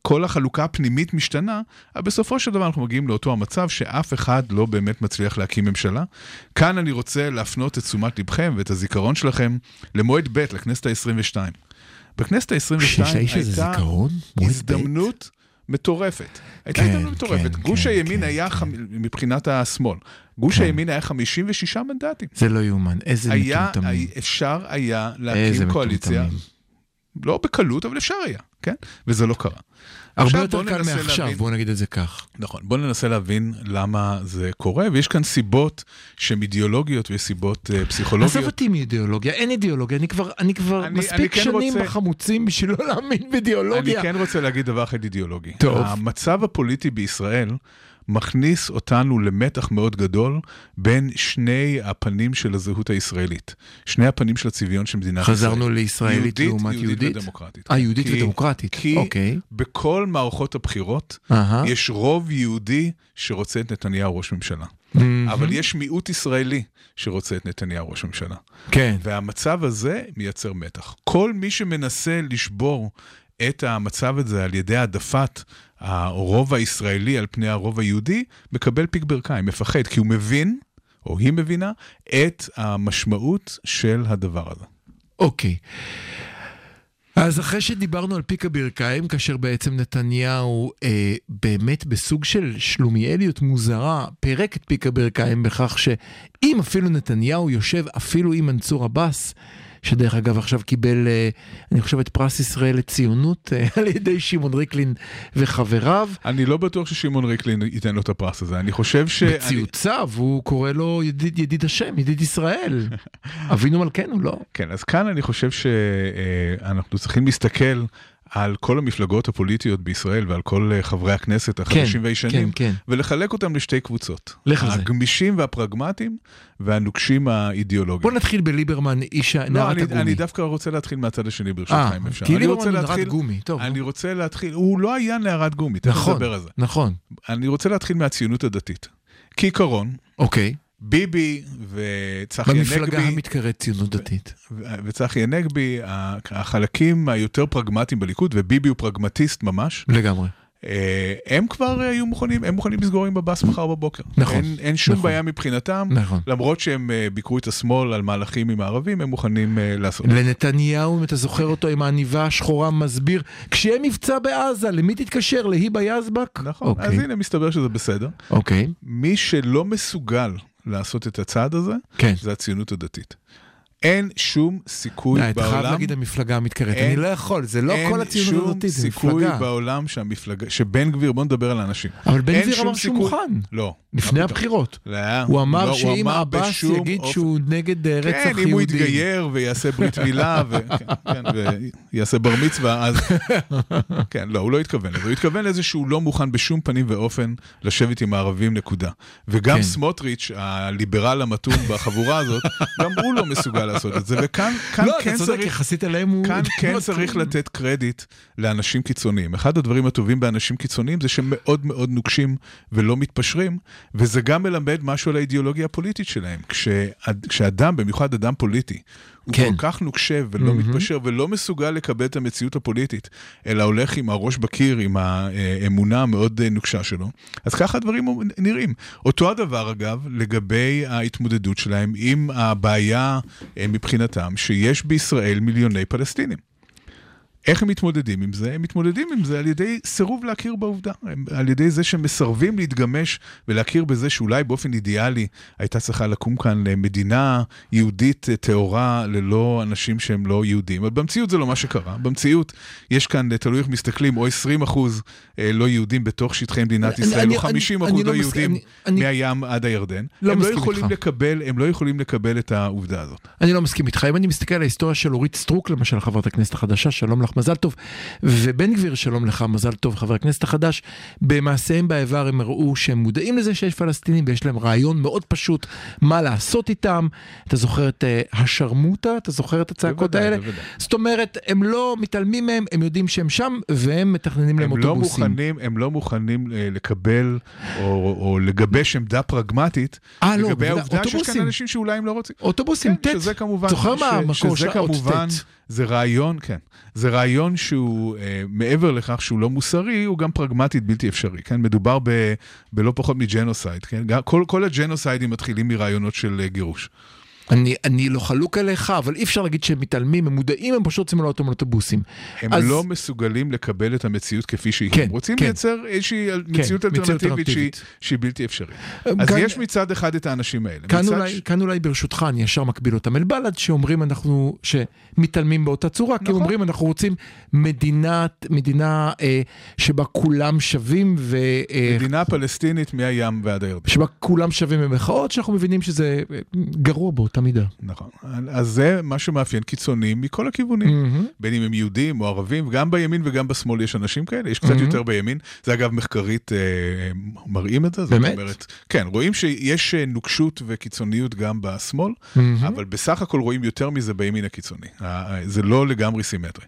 כל החלוקה הפנימית משתנה, אבל בסופו של דבר אנחנו מגיעים לאותו המצב שאף אחד לא באמת מצליח להקים ממשלה. כאן אני רוצה להפנות את תשומת לבכם ואת הזיכרון שלכם למועד ב', לכנסת ה-22. בכנסת ה-22 שיש לאיש הזה הייתה? הזדמנות מטורפת. הייתה כן, הזדמנות מטורפת. כן, גוש כן, הימין כן, היה, כן. חמ- מבחינת השמאל, גוש כן. הימין היה 56 מנדטים. זה לא יאומן, איזה מטומטמים. אפשר היה להקים קואליציה, מטומטמים. לא בקלות, אבל אפשר היה, כן? וזה לא קרה. הרבה יותר בוא קל מעכשיו, להבין- בוא נגיד את זה כך. נכון, בואו ננסה להבין למה זה קורה, ויש כאן סיבות שהן אידיאולוגיות ויש סיבות uh, עזוב פסיכולוגיות. אותי מאידיאולוגיה, אין אידיאולוגיה, אני כבר, אני כבר אני- אני מספיק כן שנים רוצה- בחמוצים בשביל לא להאמין אני באידיאולוגיה. כן רוצה להגיד דבר אחד אידיאולוגי. טוב. המצב הפוליטי בישראל מכניס אותנו למתח מאוד גדול בין שני הפנים של הזהות הישראלית. שני הפנים של הצביון של מדינת ישראל. חזרנו לישראלית יהודית, לעומת יהודית יהודית? ודמוקרטית. אה, יהודית כי- ודמוקרטית, כי אוקיי. בכל מערכות הבחירות אהה. יש רוב יהודי שרוצה את נתניהו ראש ממשלה. מהמם. אבל יש מיעוט ישראלי שרוצה את נתניהו ראש ממשלה. כן. והמצב הזה מייצר מתח. כל מי שמנסה לשבור את המצב הזה על ידי העדפת הרוב הישראלי על פני הרוב היהודי, מקבל פיק ברכיים, מפחד, כי הוא מבין, או היא מבינה, את המשמעות של הדבר הזה. אוקיי. אז אחרי שדיברנו על פיק הברכיים, כאשר בעצם נתניהו אה, באמת בסוג של שלומיאליות מוזרה, פירק את פיק הברכיים בכך שאם אפילו נתניהו יושב אפילו עם מנסור עבאס, שדרך אגב עכשיו קיבל, אה, אני חושב, את פרס ישראל לציונות אה, על ידי שמעון ריקלין וחבריו, אני לא בטוח ששמעון ריקלין ייתן לו את הפרס הזה, אני חושב ש... בציוציו הוא קורא לו ידיד, ידיד השם, ידיד ישראל. אבינו מלכנו, לא? כן, אז כאן אני חושב שאנחנו צריכים להסתכל על כל המפלגות הפוליטיות בישראל ועל כל אה, חברי הכנסת החדשים כן, והישנים, כן. ולחלק אותם לשתי קבוצות. לך על זה. הגמישים והפרגמטיים והנוקשים האידיאולוגיים. בוא נתחיל בליברמן, איש לא, נערת אני, הגומי. אני דווקא רוצה להתחיל מהצד השני ברשותך, אה, אם אפשר. כי ליברמן הוא נערת גומי, טוב. אני רוצה להתחיל, הוא לא היה נערת גומי, תכף נכון, נדבר על זה. נכון, אני רוצה להתחיל מהציונות הדתית. כעיקרון, אוקיי. ביבי וצחי במפלגה הנגבי, המתקראת ציונות דתית. וצחי הנגבי, החלקים היותר פרגמטיים בליכוד, וביבי הוא פרגמטיסט ממש, לגמרי. אה, הם כבר היו מוכנים, הם מוכנים לסגור עם בבאס מחר בבוקר. נכון, אין, אין שום נכון. בעיה מבחינתם, נכון. למרות שהם אה, ביקרו את השמאל על מהלכים עם הערבים, הם מוכנים אה, לעשות. לנתניהו, אם אתה זוכר אותו עם העניבה השחורה, מסביר, כשיהיה מבצע בעזה, למי תתקשר? להיבה יזבק? נכון, אוקיי, אז הנה מסתבר שזה בסדר. אוקיי, מי שלא מסוגל לעשות את הצעד הזה, כן. זה הציונות הדתית. אין שום סיכוי די, אתה חייב בעולם, להגיד המפלגה המתקראת, אני לא יכול, זה לא כל הציונות הדתית, זה אין שום סיכוי מפלגה. בעולם שהמפלגה, שבן גביר, בוא נדבר על האנשים. אבל בן גביר אמר שהוא סיכוי- מוכן, לא. לפני פתאום? הבחירות. לא, הוא אמר לא, שאם עבאס יגיד אופן- שהוא נגד אה, רצח כן, יהודים. אם הוא יתגייר ויעשה ברית מילה ו- כן, כן, ויעשה בר מצווה, אז... כן, לא, הוא לא התכוון לזה. הוא התכוון לזה שהוא לא מוכן בשום פנים ואופן לשבת עם הערבים, נקודה. וגם כן. סמוטריץ', הליברל המתון בחבורה הזאת, גם הוא לא מסוגל לעשות את זה. וכאן כאן לא, כן אתה צודק, צריך... יחסית אליהם הוא... כאן כן לא צריך כלום. לתת קרדיט לאנשים קיצוניים. אחד הדברים הטובים באנשים קיצוניים זה שהם מאוד מאוד נוקשים ולא מתפשרים, וזה גם מלמד משהו על האידיאולוגיה הפוליטית שלהם. כשאד- כשאדם, במיוחד אדם פוליטי, הוא כן. כל כך נוקשה ולא מתפשר ולא מסוגל לקבל את המציאות הפוליטית, אלא הולך עם הראש בקיר, עם האמונה המאוד אה, נוקשה שלו, אז ככה הדברים נראים. אותו הדבר, אגב, לגבי ההתמודדות שלהם עם הבעיה אה, מבחינתם, שיש בישראל מיליוני פלסטינים. איך הם מתמודדים עם זה? הם מתמודדים עם זה על ידי סירוב להכיר בעובדה. הם, על ידי זה שהם מסרבים להתגמש ולהכיר בזה שאולי באופן אידיאלי הייתה צריכה לקום כאן מדינה יהודית אה, טהורה ללא אנשים שהם לא יהודים. אבל במציאות זה לא מה שקרה. במציאות יש כאן, אה, תלוי איך מסתכלים, או 20 אחוז אה, לא יהודים בתוך שטחי מדינת אני- ישראל, אני- או 50 אני אחוז לא לא יהודים אני- אני- מהים עד הירדן. לא הם לא יכולים. לקבל, הם לא יכולים לקבל את העובדה הזאת. אני לא מסכים איתך. אם אני מסתכל על ההיסטוריה של אורית סטרוק, למשל, חברת הכנסת החדשה, שלום לך, מזל טוב, ובן גביר, שלום לך, מזל טוב, חבר הכנסת החדש, במעשיהם באיבר הם הראו שהם מודעים לזה שיש פלסטינים ויש להם רעיון מאוד פשוט מה לעשות איתם. אתה זוכר את אה, השרמוטה? אתה זוכר את הצעקות בוודאי, האלה? בוודאי. זאת אומרת, הם לא מתעלמים מהם, הם יודעים שהם שם, והם מתכננים להם הם לא אוטובוסים. מוכנים, הם לא מוכנים אה, לקבל או, או לגבש עמדה פרגמטית אה, לא, לגבי בוודאי, העובדה שיש כאן. אנשים שאולי הם לא רוצים. אוטובוסים, כן, ט'. שזה כמובן, זוכר מה המקור של האות כמובן, ט'? זה רעיון, כן, זה רעיון שהוא אה, מעבר לכך שהוא לא מוסרי, הוא גם פרגמטית בלתי אפשרי, כן, מדובר ב, בלא פחות מג'נוסייד, כן, כל, כל הג'נוסיידים מתחילים מרעיונות של אה, גירוש. אני, אני לא חלוק עליך, אבל אי אפשר להגיד שהם מתעלמים, הם מודעים, הם פשוט רוצים לעלות אותם לאוטובוסים. הם אז- לא מסוגלים לקבל את המציאות כפי שהיא. כן, הם רוצים כן. לייצר איזושהי מציאות מציאות אלטרנטיבית שהיא. שהיא בלתי אפשרית. אז כאן- יש מצד אחד את האנשים האלה. כאן אולי, ש- כאן אולי ברשותך אני ישר מקביל אותם אל בל"ד שאומרים אנחנו, שמתעלמים באותה צורה, כי נכון. אומרים אנחנו רוצים מדינת, מדינה אה, שבה כולם שווים ו... אה, מדינה פלסטינית מהים ועד הירדן. שבה כולם שווים במחאות, שאנחנו מבינים שזה אה, גרוע באותה מידה. נכון. אז זה מה שמאפיין קיצונים מכל הכיוונים. מהמם. בין אם הם יהודים או ערבים, גם בימין וגם בשמאל יש אנשים כאלה, יש קצת Mhm. יותר בימין. זה אגב מחקרית אה, מראים את זה. באמת? אומרת, כן, רואים שיש אה, נוקשות וקיצוניות גם בשמאל, מהמם. אבל בסך הכל רואים יותר מזה בימין הקיצוני. ה- ה- זה לא לגמרי סימטרי.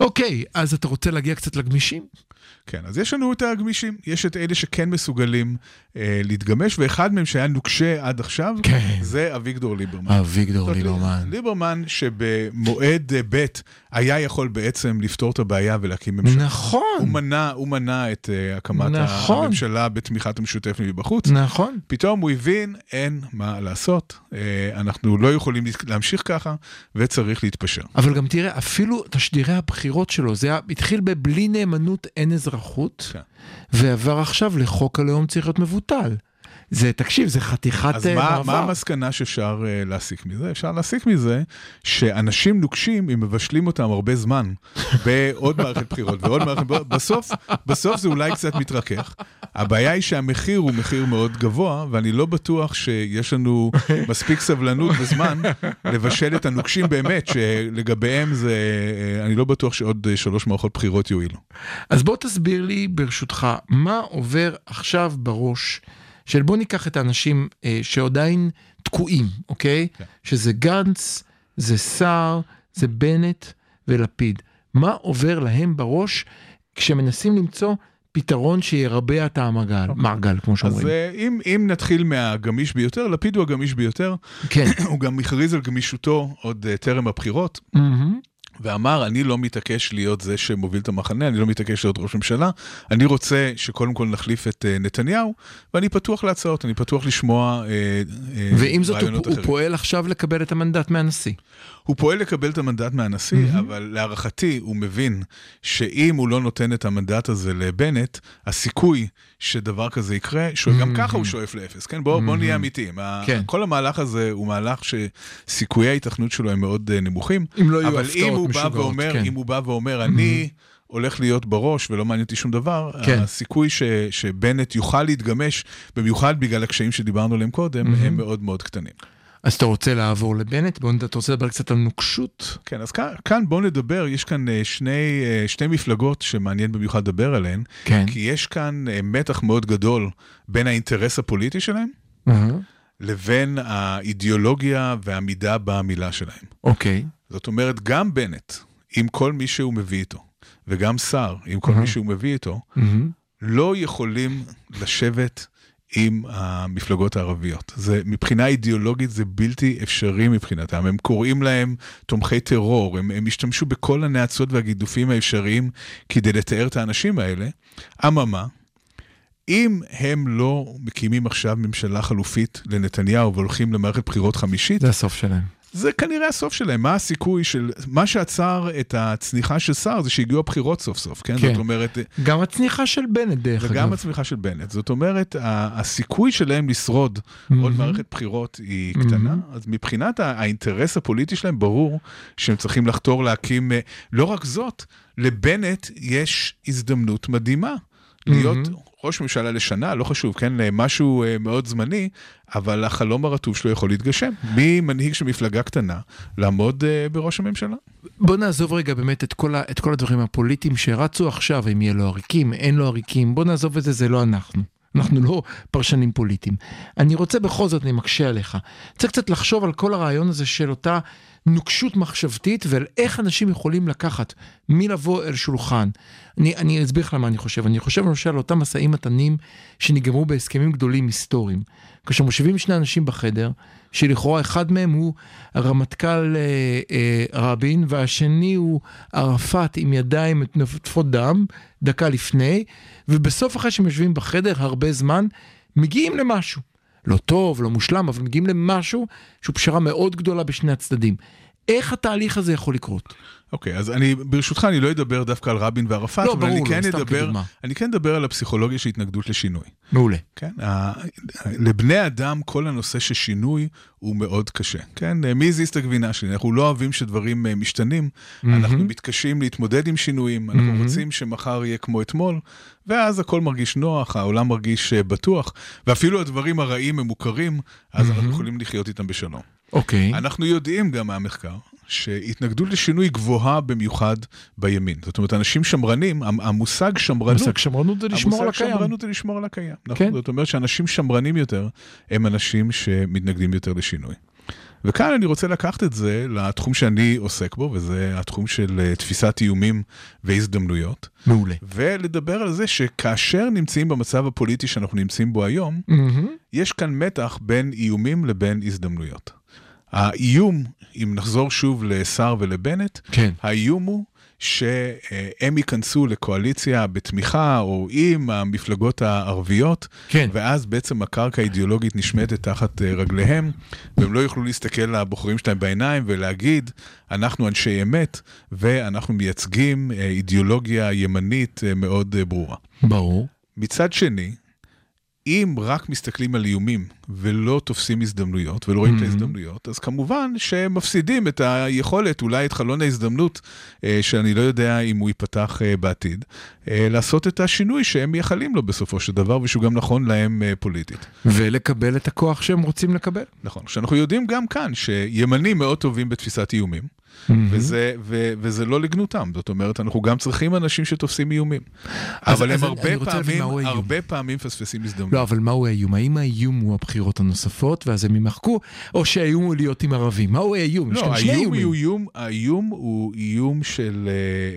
אוקיי, אז אתה רוצה להגיע קצת לגמישים? כן, אז יש לנו את הגמישים, יש את אלה שכן מסוגלים אה, להתגמש, ואחד מהם שהיה נוקשה עד עכשיו, כן. זה אביגדור ליברמן. אביגדור ליברמן. ליברמן שבמועד אה, ב' היה יכול בעצם לפתור את הבעיה ולהקים ממשלה. נכון, הוא מנע, הוא מנע את uh, הקמת נכון. הממשלה בתמיכת המשותפת מבחוץ. נכון. פתאום הוא הבין, אין מה לעשות, uh, אנחנו לא יכולים להמשיך ככה, וצריך להתפשר. אבל גם תראה, אפילו תשדירי הבחירות שלו, זה התחיל בבלי נאמנות אין אזרחות, כן. ועבר עכשיו לחוק הלאום צריך להיות מבוטל. זה, תקשיב, זה חתיכת אז אה, מה, מעבר. מה המסקנה שאפשר uh, להסיק מזה? אפשר להסיק מזה שאנשים נוקשים, אם מבשלים אותם הרבה זמן בעוד מערכת בחירות ועוד מערכת בחירות, בסוף, בסוף זה אולי קצת מתרכך. הבעיה היא שהמחיר הוא מחיר מאוד גבוה, ואני לא בטוח שיש לנו מספיק סבלנות וזמן לבשל את הנוקשים באמת, שלגביהם זה, אה, אני לא בטוח שעוד אה, שלוש מערכות בחירות יועילו. אז בוא תסביר לי, ברשותך, מה עובר עכשיו בראש של בוא ניקח את האנשים אה, שעדיין תקועים, אוקיי? כן. שזה גנץ, זה סער, זה בנט ולפיד. מה עובר להם בראש כשמנסים למצוא פתרון שירבע את המעגל, מעגל, כמו אז שאומרים. אה, אם, אם נתחיל מהגמיש ביותר, לפיד הוא הגמיש ביותר, כן. הוא גם הכריז על גמישותו עוד אה, טרם הבחירות, מהמם. ואמר, אני לא מתעקש להיות זה שמוביל את המחנה, אני לא מתעקש להיות ראש ממשלה, אני רוצה שקודם כל נחליף את אה, נתניהו, ואני פתוח להצעות, אני פתוח לשמוע אה, אה, ועם זאת, הוא, רעיונות הוא אחרים. פועל עכשיו לקבל את המנדט מהנשיא. הוא פועל לקבל את המנדט מהנשיא, mm-hmm. אבל להערכתי הוא מבין שאם הוא לא נותן את המנדט הזה לבנט, הסיכוי שדבר כזה יקרה, שגם Mhm. ככה הוא שואף לאפס, כן? בואו בוא נהיה אמיתיים. כן. כל המהלך הזה הוא מהלך שסיכויי ההיתכנות שלו הם מאוד אה, נמוכים. אם לא יהיו אבל אם הפתעות משוגעות, ואומר, כן. אם הוא בא ואומר, אני הולך להיות בראש ולא מעניין אותי שום דבר, כן. הסיכוי ש, שבנט יוכל להתגמש, במיוחד בגלל הקשיים שדיברנו עליהם קודם, הם מאוד מאוד קטנים. אז אתה רוצה לעבור לבנט? בוא, אתה רוצה לדבר קצת על נוקשות? כן, אז כאן, כאן בואו נדבר, יש כאן אה, שני, אה, שתי מפלגות שמעניין במיוחד לדבר עליהן, כן. כי יש כאן אה, מתח מאוד גדול בין האינטרס הפוליטי שלהם אהה. לבין האידיאולוגיה והמידה במילה שלהם. אוקיי. זאת אומרת, גם בנט, עם כל מי שהוא מביא איתו, וגם סער, עם כל מי שהוא מביא איתו, מהמם. לא יכולים לשבת עם המפלגות הערביות. זה, מבחינה אידיאולוגית זה בלתי אפשרי מבחינתם. הם קוראים להם תומכי טרור, הם, הם השתמשו בכל הנאצות והגידופים האפשריים כדי לתאר את האנשים האלה. אממה, אם הם לא מקימים עכשיו ממשלה חלופית לנתניהו והולכים למערכת בחירות חמישית, זה הסוף שלהם. זה כנראה הסוף שלהם. מה הסיכוי של... מה שעצר את הצניחה של סער זה שהגיעו הבחירות סוף סוף, כן? כן. זאת אומרת... גם הצניחה של בנט, דרך אגב. וגם הצמיחה של בנט. זאת אומרת, הסיכוי שלהם לשרוד עוד מערכת בחירות היא קטנה, אז מבחינת האינטרס הפוליטי שלהם, ברור שהם צריכים לחתור להקים... אה, לא רק זאת, לבנט יש הזדמנות מדהימה. להיות ראש ממשלה לשנה, לא חשוב, כן, משהו אה, מאוד זמני, אבל החלום הרטוב שלו יכול להתגשם. ממנהיג של מפלגה קטנה, לעמוד אה, בראש הממשלה. בוא נעזוב רגע באמת את כל, ה, את כל הדברים הפוליטיים שרצו עכשיו, אם יהיה לו עריקים, אין לו עריקים, בוא נעזוב את זה, זה לא אנחנו. אנחנו לא פרשנים פוליטיים. אני רוצה בכל זאת, אני מקשה עליך, צריך קצת לחשוב על כל הרעיון הזה של אותה נוקשות מחשבתית ועל איך אנשים יכולים לקחת מלבוא אל שולחן. אני, אני אסביר לך למה אני חושב. אני חושב למשל על אותם משאים מתנים שנגמרו בהסכמים גדולים היסטוריים. כאשר מושיבים שני אנשים בחדר, שלכאורה אחד מהם הוא הרמטכ"ל אה, אה, רבין והשני הוא ערפאת עם ידיים מטפות דם דקה לפני, ובסוף אחרי שהם יושבים בחדר הרבה זמן, מגיעים למשהו. לא טוב, לא מושלם, אבל מגיעים למשהו שהוא פשרה מאוד גדולה בשני הצדדים. איך התהליך הזה יכול לקרות? אוקיי, אז אני, ברשותך, אני לא אדבר דווקא על רבין וערפאת, לא, אבל ברור, אני לא, כן סתם אדבר. אני כן אדבר על הפסיכולוגיה של התנגדות לשינוי. מעולה. כן, ה- לבני אדם כל הנושא של שינוי הוא מאוד קשה. כן, מי הזיז את הגבינה שלי? אנחנו לא אוהבים שדברים אה, משתנים, אנחנו מתקשים להתמודד עם שינויים, אנחנו רוצים שמחר יהיה כמו אתמול, ואז הכל מרגיש נוח, העולם מרגיש אה, בטוח, ואפילו הדברים הרעים הם מוכרים, אז אנחנו יכולים לחיות איתם בשלום. אוקיי. אנחנו יודעים גם מהמחקר שהתנגדות לשינוי גבוהה במיוחד בימין. זאת אומרת, אנשים שמרנים, המ- המושג שמרנות, מושג שמרנות זה לשמור על המושג הקיים. שמרנות זה לשמור על הקיים. נכון? כן. זאת אומרת שאנשים שמרנים יותר, הם אנשים שמתנגדים יותר לשינוי. וכאן אני רוצה לקחת את זה לתחום שאני עוסק בו, וזה התחום של אה, תפיסת איומים והזדמנויות, מעולה. ולדבר על זה שכאשר נמצאים במצב הפוליטי שאנחנו נמצאים בו היום, מהמם. יש כאן מתח בין איומים לבין הזדמנויות. האיום, אם נחזור שוב לסער ולבנט, כן. האיום הוא שהם ייכנסו לקואליציה בתמיכה או עם המפלגות הערביות, כן. ואז בעצם הקרקע האידיאולוגית נשמטת תחת אה, רגליהם, והם לא יוכלו להסתכל לבוחרים שלהם בעיניים ולהגיד, אנחנו אנשי אמת, ואנחנו מייצגים אה, אידיאולוגיה ימנית אה, מאוד ברורה. ברור. מצד שני, אם רק מסתכלים על איומים ולא תופסים הזדמנויות ולא רואים את Mhm. ההזדמנויות, אז כמובן שהם מפסידים את היכולת, אולי את חלון ההזדמנות, אה, שאני לא יודע אם הוא ייפתח אה, בעתיד, אה, לעשות את השינוי שהם מייחלים לו בסופו של דבר, ושהוא גם נכון להם אה, פוליטית. ולקבל את הכוח שהם רוצים לקבל. נכון. שאנחנו יודעים גם כאן שימנים מאוד טובים בתפיסת איומים, וזה, ו, וזה לא לגנותם. זאת אומרת, אנחנו גם צריכים אנשים שתופסים איומים. אז- אבל הם אז אני- הרבה פעמים. הרבה פעמים מפספסים הזדמנות. לא, אבל מהו האיום? האם האיום הוא הבחירות הנוספות ואז הם יימחקו, או שהאיום הוא להיות עם ערבים? מהו האיום? יש לא, כאן שני איומים. הוא איום, האיום הוא איום של אה,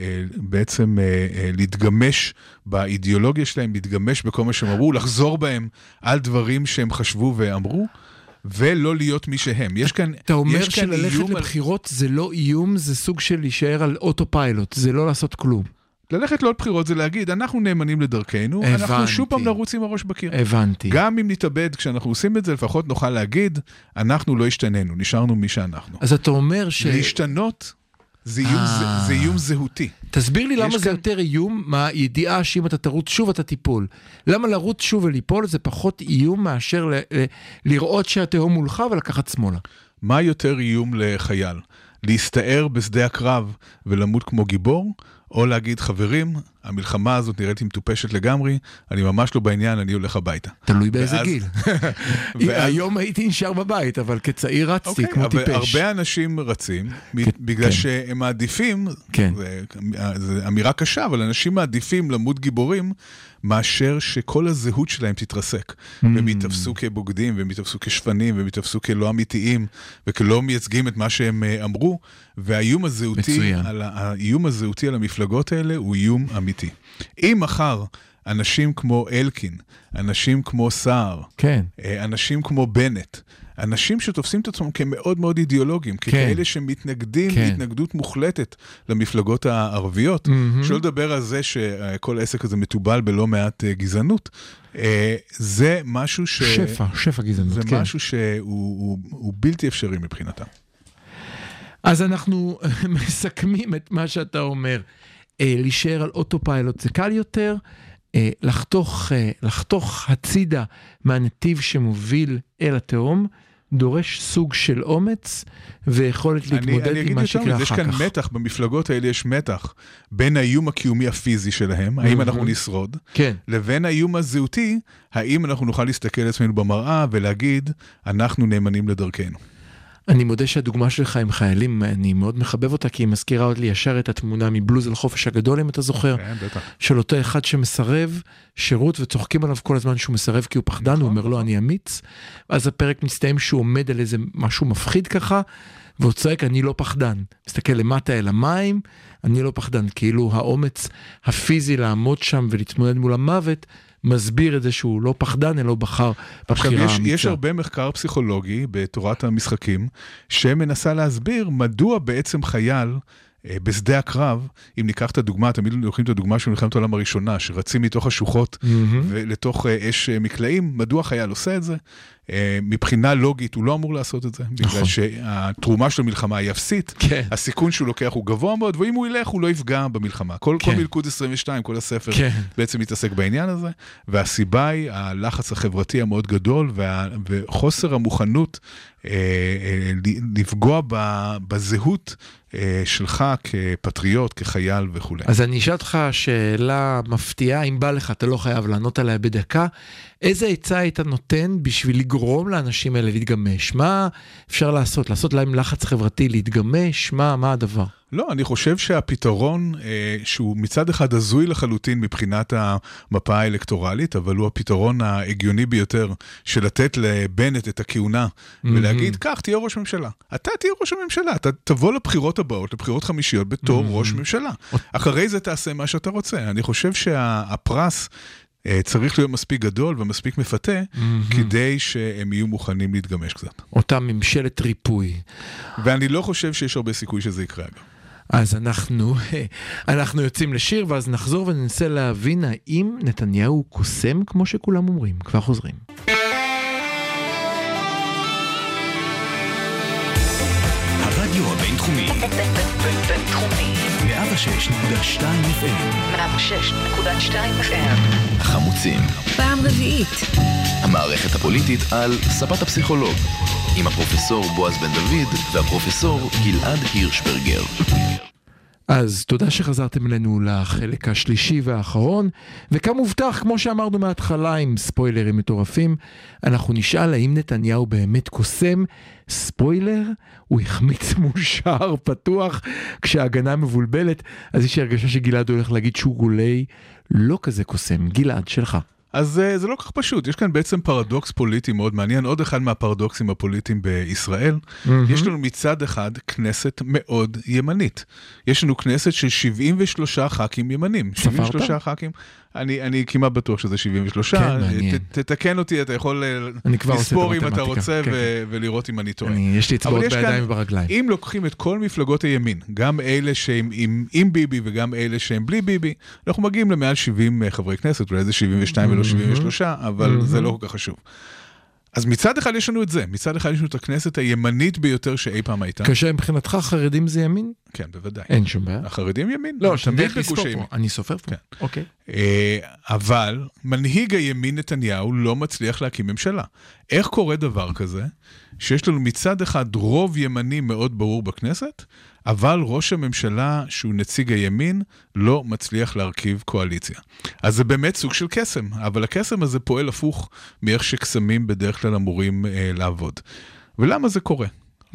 אה, בעצם אה, אה, להתגמש באידיאולוגיה שלהם, להתגמש בכל מה שהם אמרו, לחזור בהם על דברים שהם חשבו ואמרו, ולא להיות מי שהם. יש כאן, אתה אומר יש כאן שללכת איום על- לבחירות זה לא איום, זה סוג של להישאר על אוטו פיילוט, זה לא לעשות כלום. ללכת לעוד בחירות זה להגיד, אנחנו נאמנים לדרכנו, אנחנו הבנתי. שוב פעם נרוץ עם הראש בקיר. הבנתי. גם אם נתאבד כשאנחנו עושים את זה, לפחות נוכל להגיד, אנחנו לא השתננו, נשארנו מי שאנחנו. אז אתה אומר ש... להשתנות זה איום, אה. זה, זה איום זהותי. תסביר לי למה יש זה כאן- יותר איום מהידיעה שאם אתה תרוץ שוב אתה תיפול. למה לרוץ שוב וליפול זה פחות איום מאשר ל- ל- לראות שהתהום מולך ולקחת שמאלה. מה יותר איום לחייל? להסתער בשדה הקרב ולמות כמו גיבור, או להגיד, חברים, המלחמה הזאת נראית לי מטופשת לגמרי, אני ממש לא בעניין, אני הולך הביתה. תלוי באיזה ואז- גיל. ואז- היום הייתי נשאר בבית, אבל כצעיר רצתי אוקיי, כמו אבל טיפש. הרבה אנשים רצים, בגלל כן. שהם מעדיפים, כן. זו אמירה קשה, אבל אנשים מעדיפים למות גיבורים, מאשר שכל הזהות שלהם תתרסק. Mm. והם ייתפסו כבוגדים, והם ייתפסו כשפנים, והם ייתפסו כלא אמיתיים, וכלא מייצגים את מה שהם אה, אמרו, והאיום הזהותי, מצוין. על האיום הזהותי על המפלגות האלה הוא איום אמיתי. אם מחר אנשים כמו אלקין, אנשים כמו סער, כן. אה, אנשים כמו בנט, אנשים שתופסים את עצמם כמאוד מאוד אידיאולוגיים, ככאלה שמתנגדים כן. התנגדות מוחלטת למפלגות הערביות, מהמם. שלא לדבר על זה שכל העסק הזה מתובל בלא מעט אה, גזענות. אה, זה משהו ש... שפע, שפע גזענות, זה כן. משהו שהוא הוא, הוא בלתי אפשרי מבחינתם. אז אנחנו מסכמים את מה שאתה אומר. אה, להישאר על אוטו פיילוט זה קל יותר, אה, לחתוך, אה, לחתוך הצידה מהנתיב שמוביל אל התהום, דורש סוג של אומץ ויכולת להתמודד אני עם אגיד מה יותר שיקרה מזה, יש אחר כאן כך. מתח, במפלגות האלה יש מתח בין האיום הקיומי הפיזי שלהם, האם אנחנו. נשרוד, כן, לבין האיום הזהותי, האם אנחנו נוכל להסתכל על עצמנו במראה ולהגיד, אנחנו נאמנים לדרכנו. אני מודה שהדוגמה שלך עם חיילים, אני מאוד מחבב אותה, כי היא מזכירה עוד לי ישר את התמונה מבלוז על חופש הגדול, אם אתה זוכר. כן, בטח. של אותו אחד שמסרב שירות וצוחקים עליו כל הזמן שהוא מסרב כי הוא פחדן, הוא אומר לו אני אמיץ. ואז הפרק מסתיים שהוא עומד על איזה משהו מפחיד ככה, והוא צועק אני לא פחדן. מסתכל למטה אל המים, אני לא פחדן. כאילו האומץ הפיזי לעמוד שם ולהתמודד מול המוות, מסביר את זה שהוא לא פחדן, אלא הוא בחר בבחירה יש, האמיצה. יש הרבה מחקר פסיכולוגי בתורת המשחקים, שמנסה להסביר מדוע בעצם חייל אה, בשדה הקרב, אם ניקח את הדוגמה, תמיד לוקחים את הדוגמה של מלחמת העולם הראשונה, שרצים מתוך השוחות מהמם. ולתוך אה, אש אה, מקלעים, מדוע חייל עושה את זה? אה, מבחינה לוגית הוא לא אמור לעשות את זה, בגלל נכון. שהתרומה של המלחמה היא אפסית, כן. הסיכון שהוא לוקח הוא גבוה מאוד, ואם הוא ילך הוא לא יפגע במלחמה. כל, כל כן. מלכוד 22, כל הספר, כן. בעצם מתעסק בעניין הזה, והסיבה היא הלחץ החברתי המאוד גדול וה, וחוסר המוכנות אה, אה, לפגוע ב, בזהות אה, שלך כפטריוט, כחייל וכולי. אז אני אשאל אותך שאלה מפתיעה, אם בא לך, אתה לא חייב לענות עליה בדקה. איזה עצה היית נותן בשביל לגרום לאנשים האלה להתגמש? מה אפשר לעשות? לעשות להם לחץ חברתי להתגמש? מה, מה הדבר? לא, אני חושב שהפתרון, אה, שהוא מצד אחד הזוי לחלוטין מבחינת המפה האלקטורלית, אבל הוא הפתרון ההגיוני ביותר של לתת לבנט את הכהונה ולהגיד, קח, תהיה ראש ממשלה. אתה תהיה ראש הממשלה, אתה תבוא לבחירות הבאות, לבחירות חמישיות, בתור ראש ממשלה. אחרי זה תעשה מה שאתה רוצה. אני חושב שהפרס... אה, צריך להיות מספיק גדול ומספיק מפתה כדי שהם יהיו מוכנים להתגמש קצת. אותה ממשלת ריפוי. ואני לא חושב שיש הרבה סיכוי שזה יקרה אגב. אז אנחנו, אנחנו יוצאים לשיר ואז נחזור וננסה להבין האם נתניהו קוסם כמו שכולם אומרים. כבר חוזרים. הבינתחומי בינתחומי. בינתחומי. 106.2 FM. 106.2 FM. החמוצים, פעם רביעית. המערכת הפוליטית על ספת הפסיכולוג, עם הפרופסור בועז בן דוד והפרופסור גלעד הירשברגר. אז תודה שחזרתם אלינו לחלק השלישי והאחרון, וכמובטח, כמו שאמרנו מההתחלה עם ספוילרים מטורפים, אנחנו נשאל האם נתניהו באמת קוסם. ספוילר, הוא החמיץ מול פתוח כשההגנה מבולבלת, אז יש לי הרגשה שגלעד הולך להגיד שהוא גולי לא כזה קוסם. גלעד, שלך. אז אה, זה לא כל כך פשוט, יש כאן בעצם פרדוקס פוליטי מאוד מעניין, עוד אחד מהפרדוקסים הפוליטיים בישראל. יש לנו מצד אחד כנסת מאוד ימנית. יש לנו כנסת של 73 ח"כים ימנים. ספרת? 73 ח"כים, אני, אני כמעט בטוח שזה 73. כן, מעניין. ת, תתקן אותי, אתה יכול אה, את לספור אם אתה רוצה כן, ו- ולראות אם אני טועה. אני, יש לי אצבעות בידיים וברגליים. אם לוקחים את כל מפלגות הימין, גם אלה שהם עם, עם ביבי וגם אלה שהם בלי ביבי, אנחנו מגיעים למעל 70 חברי כנסת, אולי זה 72 ולא 73, אבל זה לא כל כך חשוב. אז מצד אחד יש לנו את זה, מצד אחד יש לנו את הכנסת הימנית ביותר שאי פעם הייתה. כאשר מבחינתך חרדים זה ימין? כן, בוודאי. אין שום בעיה. החרדים ימין, לא, תמיד איך לספור בגוש הימין. פה. אני סופר פה. כן. אוקיי. אה, אבל מנהיג הימין נתניהו לא מצליח להקים ממשלה. איך קורה דבר כזה, שיש לנו מצד אחד רוב ימני מאוד ברור בכנסת, אבל ראש הממשלה, שהוא נציג הימין, לא מצליח להרכיב קואליציה. אז זה באמת סוג של קסם, אבל הקסם הזה פועל הפוך מאיך שקסמים בדרך כלל אמורים אה, לעבוד. ולמה זה קורה?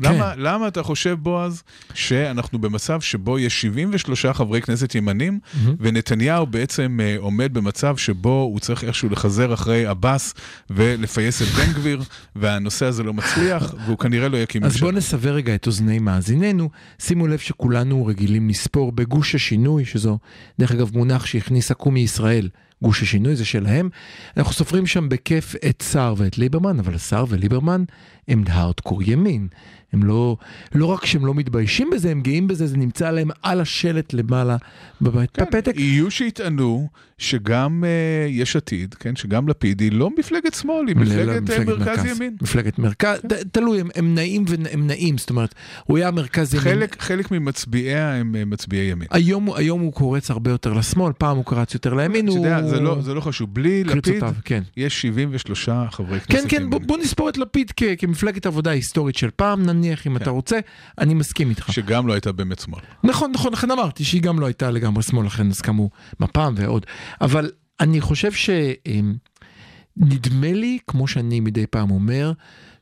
כן. למה, למה אתה חושב, בועז, שאנחנו במצב שבו יש 73 חברי כנסת ימנים, ונתניהו בעצם אה, עומד במצב שבו הוא צריך איכשהו לחזר אחרי עבאס ולפייס את בן גביר, והנושא הזה לא מצליח, והוא כנראה לא יקים אז ממשלה. בואו נסבר רגע את אוזני מאזיננו. שימו לב שכולנו רגילים לספור בגוש השינוי, שזו דרך אגב מונח שהכניס עקומי ישראל. גוש השינוי זה שלהם. אנחנו סופרים שם בכיף את סער ואת ליברמן, אבל סער וליברמן הם הארדקור ימין. הם לא, לא רק שהם לא מתביישים בזה, הם גאים בזה, זה נמצא להם על השלט למעלה בבית, כן, בפתק. יהיו שיטענו שגם אה, יש עתיד, כן, שגם לפיד היא לא מפלגת שמאל, היא מפלגת אה, מרכז ימין. כן. מפלגת מרכז, ת- תלוי, הם, הם נעים והם נעים, זאת אומרת, הוא היה מרכז ימין. חלק, חלק ממצביעיה הם אה, מצביעי ימין. היום, היום הוא קורץ הרבה יותר לשמאל, פעם הוא קרץ יותר לימין, אתה הוא... יודע, זה לא, זה לא חשוב, בלי לפיד קריצותיו, כן. יש 73 חברי כנסת כן, כן, ימין. בוא, בוא נספור את לפיד כ- כמפלגת עבודה היסטורית של פעם, נניח, אם כן. אתה רוצה, אני מסכים איתך. שגם לא הייתה באמת שמאל. נכון, נכון, לכן אמרתי שהיא גם לא הייתה לגמרי שמאל, לכן אז קמו מפ"ם ועוד. אבל אני חושב ש... אמ, נדמה לי, כמו שאני מדי פעם אומר,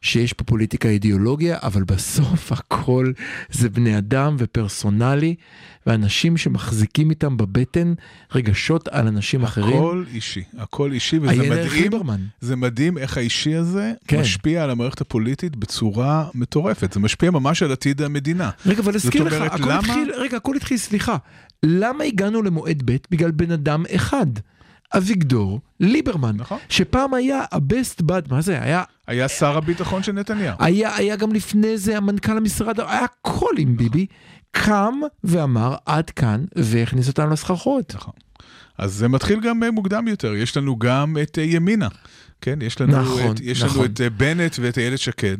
שיש פה פוליטיקה אידיאולוגיה, אבל בסוף הכל זה בני אדם ופרסונלי, ואנשים שמחזיקים איתם בבטן רגשות על אנשים אחרים. הכל אישי, הכל אישי, וזה מדהים, ליברמן. זה מדהים איך האישי הזה כן. משפיע על המערכת הפוליטית בצורה מטורפת. זה משפיע ממש על עתיד המדינה. רגע, אבל אזכיר לך, הכל למה- התחיל, רגע, הכל התחיל, סליחה. למה הגענו למועד ב'? בגלל בן אדם אחד. אביגדור ליברמן, נכון. שפעם היה ה-best bud, מה זה היה? היה שר הביטחון של נתניהו. היה, היה גם לפני זה המנכ"ל המשרד, היה הכל עם ביבי, קם ואמר עד כאן והכניס אותנו לסחרחורת. נכון. אז זה מתחיל גם אה, מוקדם יותר, יש לנו גם את אה, ימינה. כן, יש לנו, נכון, את, יש נכון. לנו את אה, בנט ואת איילת שקד,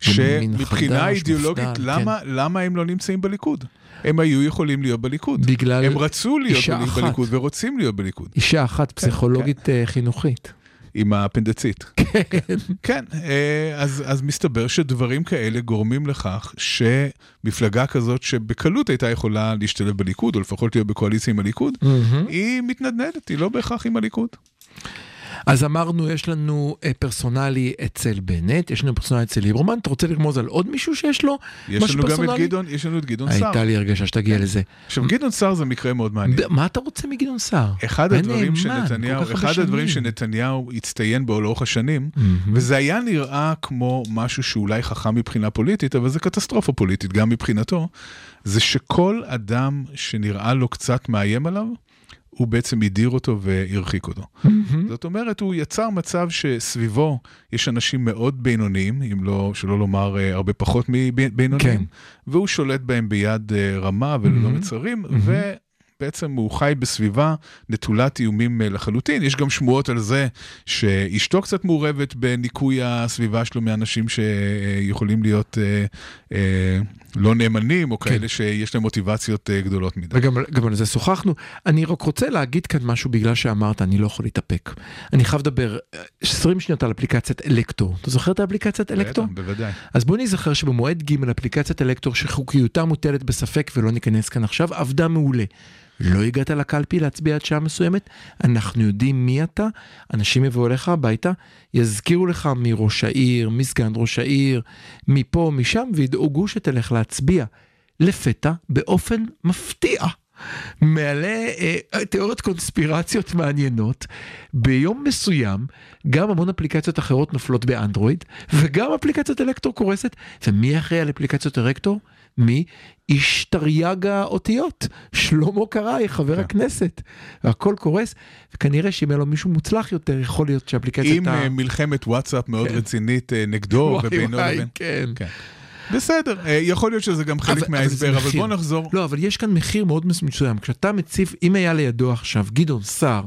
שמבחינה אידיאולוגית, מפד"ל, למה, למה הם לא נמצאים בליכוד? הם היו יכולים להיות בליכוד. בגלל הם רצו להיות אחת. בליכוד ורוצים להיות בליכוד, אישה אחת פסיכולוגית אה, חינוכית. עם האפנדצית. כן, אה, אז, אז מסתבר שדברים כאלה גורמים לכך שמפלגה כזאת שבקלות הייתה יכולה להשתלב בליכוד, או לפחות להיות בקואליציה עם הליכוד, מהמם. היא מתנדנדת, היא לא בהכרח עם הליכוד. אז אמרנו, יש לנו אה, פרסונלי אצל בנט, יש לנו פרסונלי אצל ליברמן, אתה רוצה לרמוז על עוד מישהו שיש לו יש משהו לנו גם את פרסונלי? גדעון, יש לנו את גדעון סער. הייתה לי הרגשה שתגיע לזה. עכשיו, גדעון סער זה מקרה מאוד מעניין. מה אתה רוצה מגדעון סער? אחד היה הדברים שנתניהו, אחד הדברים. שנתניהו הצטיין בו לאורך השנים. וזה היה נראה כמו משהו שאולי חכם מבחינה פוליטית, אבל זה קטסטרופה פוליטית גם מבחינתו, זה שכל אדם שנראה לו קצת מאיים עליו, הוא בעצם הדיר אותו והרחיק אותו. מהמם. זאת אומרת, הוא יצר מצב שסביבו יש אנשים מאוד בינוניים, אם לא, שלא לומר אה, הרבה פחות מבינוניים, כן. והוא שולט בהם ביד אה, רמה וללא מהמם. מצרים, מהמם. בעצם הוא חי בסביבה נטולת איומים אה, לחלוטין. יש גם שמועות על זה שאשתו קצת מעורבת בניקוי הסביבה שלו מאנשים שיכולים להיות אה, אה, לא נאמנים, או כאלה שיש להם מוטיבציות אה, גדולות מדי. וגם גם על זה שוחחנו. אני רק רוצה להגיד כאן משהו בגלל שאמרת, אני לא יכול להתאפק. אני חייב לדבר אה, 20 שניות על אפליקציית אלקטור. אתה זוכר את האפליקציית אלקטור? בטח, בוודאי. אז בוא נזכר שבמועד ג' אפליקציית אלקטור שחוקיותה מוטלת בספק ולא ניכנס כאן עכשיו, עבדה מעולה. לא הגעת לקלפי להצביע עד שעה מסוימת, אנחנו יודעים מי אתה, אנשים יבואו אליך הביתה, יזכירו לך מראש העיר, מסגן ראש העיר, מפה, משם, וידאגו שתלך להצביע. לפתע, באופן מפתיע. מעלה אה, תיאוריות קונספירציות מעניינות, ביום מסוים גם המון אפליקציות אחרות נופלות באנדרואיד, וגם אפליקציית אלקטור קורסת, ומי אחראי על אפליקציות אלקטור? מי? איש תרי"ג האותיות, שלמה קרעי, חבר כן. הכנסת. והכל קורס, וכנראה שאם היה לו מישהו מוצלח יותר, יכול להיות שאפליקציית עם אה, מלחמת וואטסאפ מאוד כן. רצינית אה, נגדו ובינו לבין... כן. כן. בסדר, אה, יכול להיות שזה גם חלק מההסבר, אבל. בוא נחזור. לא, אבל יש כאן מחיר מאוד מסוים. כשאתה מציב, אם היה לידו עכשיו גדעון סער,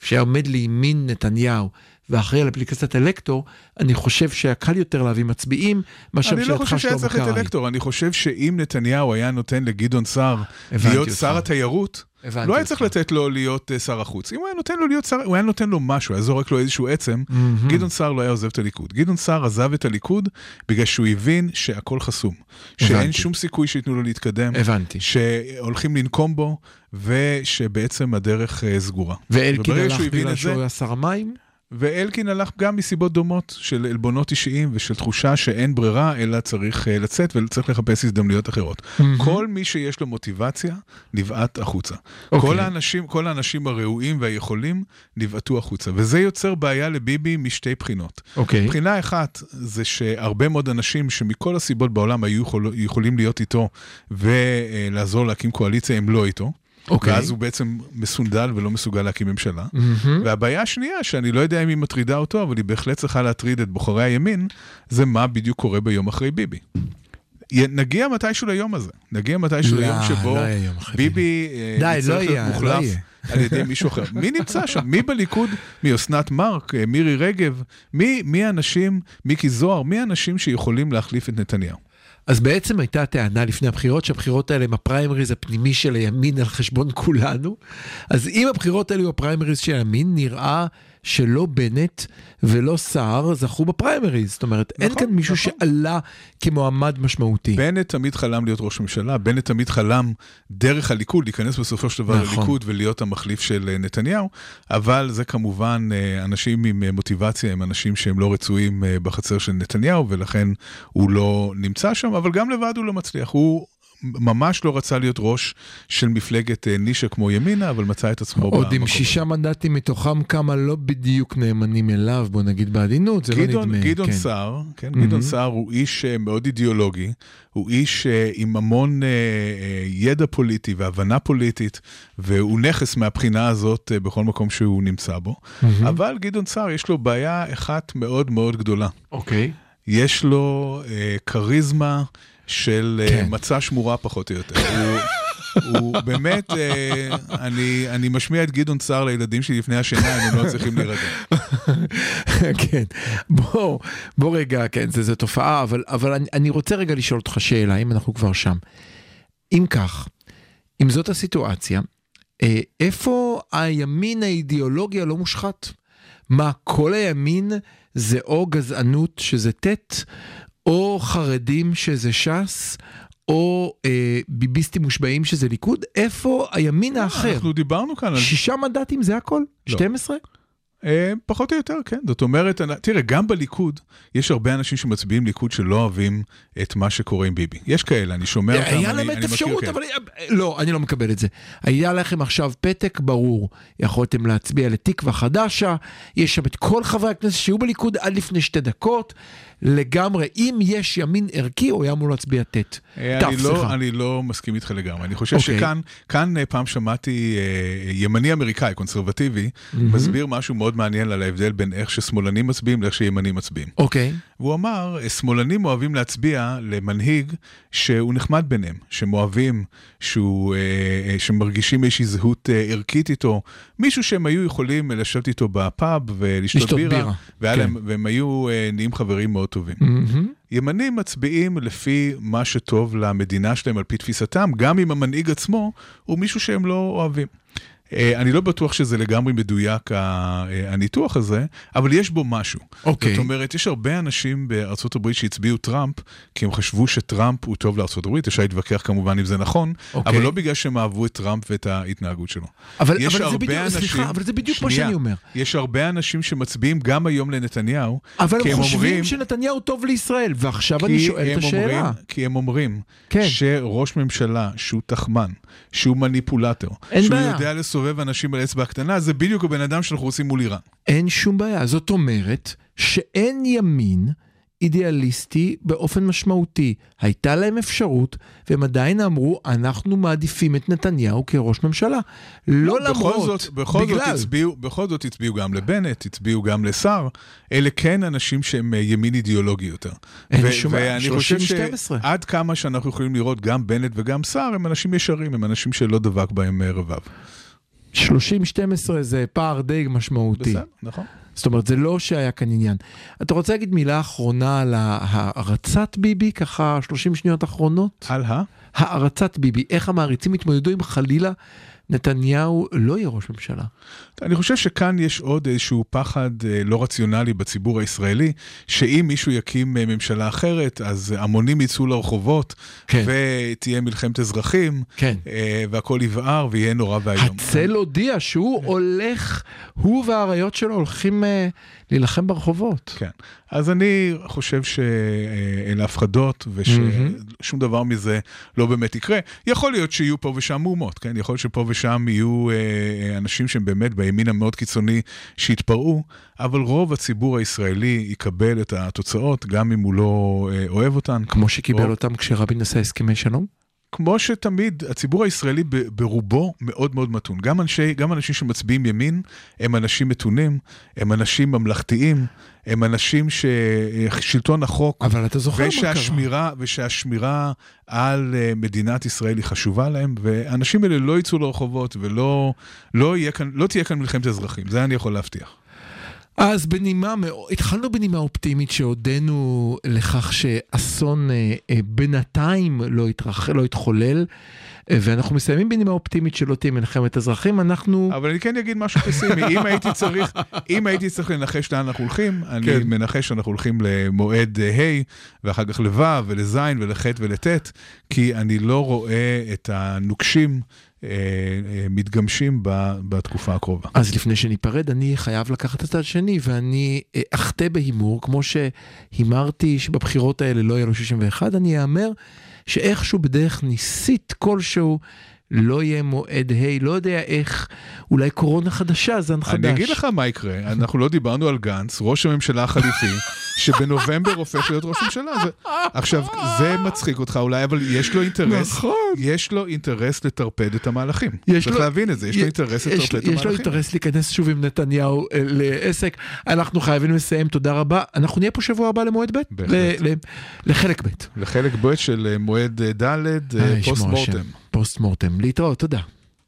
שהיה עומד לימין נתניהו, ואחראי על אפליקציית אלקטור, אני חושב שהיה קל יותר להביא מצביעים, מאשר אני לא חושב שהיה שלמה צריך את קרעי. אלקטור, אני חושב שאם נתניהו היה נותן לגדעון סער להיות אותך. שר התיירות, לא היה. צריך לתת לו להיות אה, שר החוץ. אם הוא היה נותן לו להיות שר, הוא היה נותן לו משהו, היה זורק לו איזשהו עצם. גדעון סער לא היה עוזב את הליכוד. גדעון סער עזב את הליכוד בגלל שהוא הבין שהכל חסום. שאין הבנתי. שום סיכוי שייתנו לו להתקדם, הבנתי. שהולכים לנקום בו, ושבעצם הדרך אה, סגורה. ואלקין הלך בגלל שהוא היה שר המים? ואלקין הלך גם מסיבות דומות של עלבונות אישיים ושל תחושה שאין ברירה, אלא צריך אה, לצאת וצריך לחפש הזדמנויות אחרות. כל מי שיש לו מוטיבציה, נבעט החוצה. אוקיי. כל האנשים, כל האנשים הראויים והיכולים, נבעטו החוצה. וזה יוצר בעיה לביבי משתי בחינות. אוקיי. בחינה אחת זה שהרבה מאוד אנשים שמכל הסיבות בעולם היו יכול, יכולים להיות איתו ולעזור להקים קואליציה, הם לא איתו. אוקיי. ואז הוא בעצם מסונדל ולא מסוגל להקים ממשלה. מהמם. והבעיה השנייה, שאני לא יודע אם היא מטרידה אותו, אבל היא בהחלט צריכה להטריד את בוחרי הימין, זה מה בדיוק קורה ביום אחרי ביבי. נגיע מתישהו ליום הזה, נגיע מתישהו לא, ליום שבו לא יום ביבי אה, די, יצטרך לא להיות יהיה, לא מוחלף יהיה. על ידי מישהו אחר. מי נמצא שם? מי בליכוד? מי אסנת מארק? אה, מירי רגב? מי, מי האנשים, מיקי זוהר? מי האנשים שיכולים להחליף את נתניהו? אז בעצם הייתה טענה לפני הבחירות שהבחירות האלה הם הפריימריז הפנימי של הימין על חשבון כולנו. אז אם הבחירות האלו הפריימריז של הימין, נראה שלא בנט ולא סער זכו בפריימריז. זאת אומרת, אין נכון, כאן מישהו נכון. שעלה כמועמד משמעותי. בנט תמיד חלם להיות ראש ממשלה, בנט תמיד חלם דרך הליכוד להיכנס בסופו של דבר נכון. לליכוד ולהיות המחליף של אה, נתניהו, אבל זה כמובן אה, אנשים עם אה, מוטיבציה, הם אנשים שהם לא רצויים בחצר של נתניהו, ולכן הוא לא נמצא שם, אבל גם לבד הוא לא מצליח. הוא ממש לא רצה להיות ראש של מפלגת אה, נישה כמו ימינה, אבל מצא את עצמו עוד עם במקום שישה מנדטים מתוכם כמה לא בדיוק נאמנים אליו, בוא נגיד בעדינות, זה גדעון, לא נדמה. גדעון כן. סער, כן, מהמם. גדעון סער הוא איש אה, מאוד אידיאולוגי, הוא איש אה, עם המון ידע פוליטי והבנה פוליטית, והוא נכס מהבחינה הזאת בכל מקום שהוא נמצא בו. מהמם. אבל גדעון סער יש לו בעיה אחת מאוד מאוד גדולה. אוקיי. יש לו אה, כריזמה של אה, כן. מצע שמורה פחות או יותר. הוא... הוא באמת, אה, אני, אני משמיע את גדעון סער לילדים שלי לפני השינה, הם לא צריכים להירגע. כן, בוא, בוא רגע, כן, זה תופעה, אבל, אבל אני, אני רוצה רגע לשאול אותך שאלה, אם אנחנו כבר שם. אם כך, אם זאת הסיטואציה, אה, איפה הימין האידיאולוגי הלא מושחת? מה, כל הימין זה או גזענות שזה ט', או חרדים שזה ש"ס, או אה, ביביסטים מושבעים שזה ליכוד? איפה הימין האחר? אנחנו דיברנו כאן על שישה מנדטים זה הכל? לא. 12? אה, פחות או יותר, כן. זאת אומרת, אני- תראה, גם בליכוד יש הרבה אנשים שמצביעים ליכוד שלא אוהבים את מה שקורה עם ביבי. יש כאלה, אני שומע אותם, היה אני- להם אני את מכיר אפשרות, כאלה. אבל לא, אני לא מקבל את זה. היה לכם עכשיו פתק ברור, יכולתם להצביע לתקווה חדשה, יש שם את כל חברי הכנסת שהיו בליכוד עד לפני שתי דקות, לגמרי, אם יש ימין ערכי, הוא היה אמור להצביע ט'. אה, ת', אני לא, סליחה. אני לא מסכים איתך לגמרי. אני חושב אוקיי. שכאן כאן אה, פעם שמעתי אה, ימני אמריקאי, קונסרבטיבי, מסביר משהו מאוד מעניין על ההבדל בין איך ששמאלנים מצביעים לאיך שימנים מצביעים. אוקיי. והוא אמר, שמאלנים אוהבים להצביע למנהיג שהוא נחמד ביניהם, שהם אוהבים, אה, אה, שמרגישים איזושהי זהות אה, ערכית איתו, מישהו שהם היו יכולים לשבת איתו בפאב ולשתות לשתות בירה, כן. והם היו אה, נהיים חברים מאוד טובים. מהמם. ימנים מצביעים לפי מה שטוב למדינה שלהם על פי תפיסתם, גם אם המנהיג עצמו הוא מישהו שהם לא אוהבים. אה, אני לא בטוח שזה לגמרי מדויק אה, הניתוח הזה, אבל יש בו משהו. אוקיי. זאת אומרת, יש הרבה אנשים בארצות הברית שהצביעו טראמפ, כי הם חשבו שטראמפ הוא טוב לארצות הברית, אפשר להתווכח כמובן אם זה נכון, אוקיי. אבל לא בגלל שהם אהבו את טראמפ ואת ההתנהגות שלו. אבל, אבל, זה בדיוק, אנשים- סליחה, אבל זה בדיוק מה. שאני אומר. יש הרבה אנשים שמצביעים גם היום לנתניהו, אבל הם חושבים אומרים- שנתניהו טוב לישראל, ועכשיו אני שואל את השאלה. אומרים, כי הם אומרים כן. שראש ממשלה שהוא תחמן, שהוא מניפולטור, שהוא בעיה. יודע לסובב אנשים על אצבע קטנה, זה בדיוק הבן אדם שאנחנו רוצים מול איראן. אין שום בעיה. זאת אומרת שאין ימין אידיאליסטי באופן משמעותי. הייתה להם אפשרות, והם עדיין אמרו, אנחנו מעדיפים את נתניהו כראש ממשלה. לא בכל למרות, זאת, בכל זאת, בגלל. הצביעו, בכל זאת הצביעו גם לבנט, הצביעו גם לסער. אלה כן אנשים שהם אה, ימין אידיאולוגי יותר. אין שום בעיה, ואני חושב 30-12. שעד כמה שאנחנו יכולים לראות גם בנט וגם סער, הם אנשים ישרים, הם אנשים שלא דבק בהם אה, רבב. 30-12 זה פער די משמעותי. בסדר, נכון. זאת אומרת, זה לא שהיה כאן עניין. אתה רוצה להגיד מילה אחרונה על הערצת ביבי, ככה 30 שניות אחרונות? על ה? הערצת ביבי, איך המעריצים התמודדו אם חלילה נתניהו לא יהיה ראש ממשלה. אני חושב שכאן יש עוד איזשהו פחד אה, לא רציונלי בציבור הישראלי, שאם מישהו יקים אה, ממשלה אחרת, אז המונים יצאו לרחובות, כן. ותהיה מלחמת אזרחים, כן. אה, והכל יבער ויהיה נורא ואיום. הצל הודיע שהוא הולך, הוא והאריות שלו הולכים להילחם ברחובות. כן. אז אני חושב שאלה הפחדות, וששום דבר מזה לא באמת יקרה. יכול להיות שיהיו פה ושם מהומות, כן? יכול להיות שפה ושם יהיו אה, אנשים שהם באמת בימין המאוד קיצוני שיתפרעו, אבל רוב הציבור הישראלי יקבל את התוצאות, גם אם הוא לא אה, אוהב אותן. כמו שקיבל רוב- אותם כשרבין עשה הסכמי שלום? כמו שתמיד, הציבור הישראלי ברובו מאוד מאוד מתון. גם, אנשי, גם אנשים שמצביעים ימין הם אנשים מתונים, הם אנשים ממלכתיים, הם אנשים ששלטון החוק אבל אתה זוכר מה קרה. ושהשמירה, ושהשמירה על אה, מדינת ישראל היא חשובה להם, והאנשים האלה לא יצאו לרחובות ולא לא כאן, לא תהיה כאן מלחמת אזרחים, זה אני יכול להבטיח. אז בנימה, התחלנו בנימה אופטימית שהודינו לכך שאסון אה, אה, בינתיים לא, התרח, לא התחולל, ואנחנו מסיימים בנימה אופטימית שלא תהיה מלחמת אזרחים, אנחנו... אבל אני כן אגיד משהו פסימי, אם הייתי צריך, אם הייתי צריך לנחש לאן אנחנו הולכים, אני כן. מנחש שאנחנו הולכים למועד אה, ה' ואחר כך לו' ולז' ולח' ולט', כי אני לא רואה את הנוקשים אה, אה, מתגמשים בתקופה הקרובה. אז לפני שניפרד, אני חייב לקחת את הצד השני, ואני אחטא בהימור, כמו שהימרתי שבבחירות האלה לא יהיה לו 61, אני אאמר שאיכשהו בדרך ניסית כלשהו, לא יהיה מועד ה', לא יודע איך, אולי קורונה חדשה, זן חדש. אני אגיד לך מה יקרה, אנחנו לא דיברנו על גנץ, ראש הממשלה החליפי, שבנובמבר הופך להיות ראש ממשלה. זה... עכשיו, זה מצחיק אותך אולי, אבל יש לו אינטרס, נכון. יש לו אינטרס לטרפד את המהלכים. יש צריך לו- להבין את זה, יש לו אינטרס יש- לטרפד את המהלכים. יש לו אינטרס להיכנס שוב עם נתניהו אה, לעסק. אנחנו חייבים לסיים, תודה רבה. אנחנו נהיה פה שבוע הבא למועד ב'? ל- ל- לחלק ב'. לחלק ב' של אה, מועד אה, ד', post. mortem. post mortem. להתראות, תודה.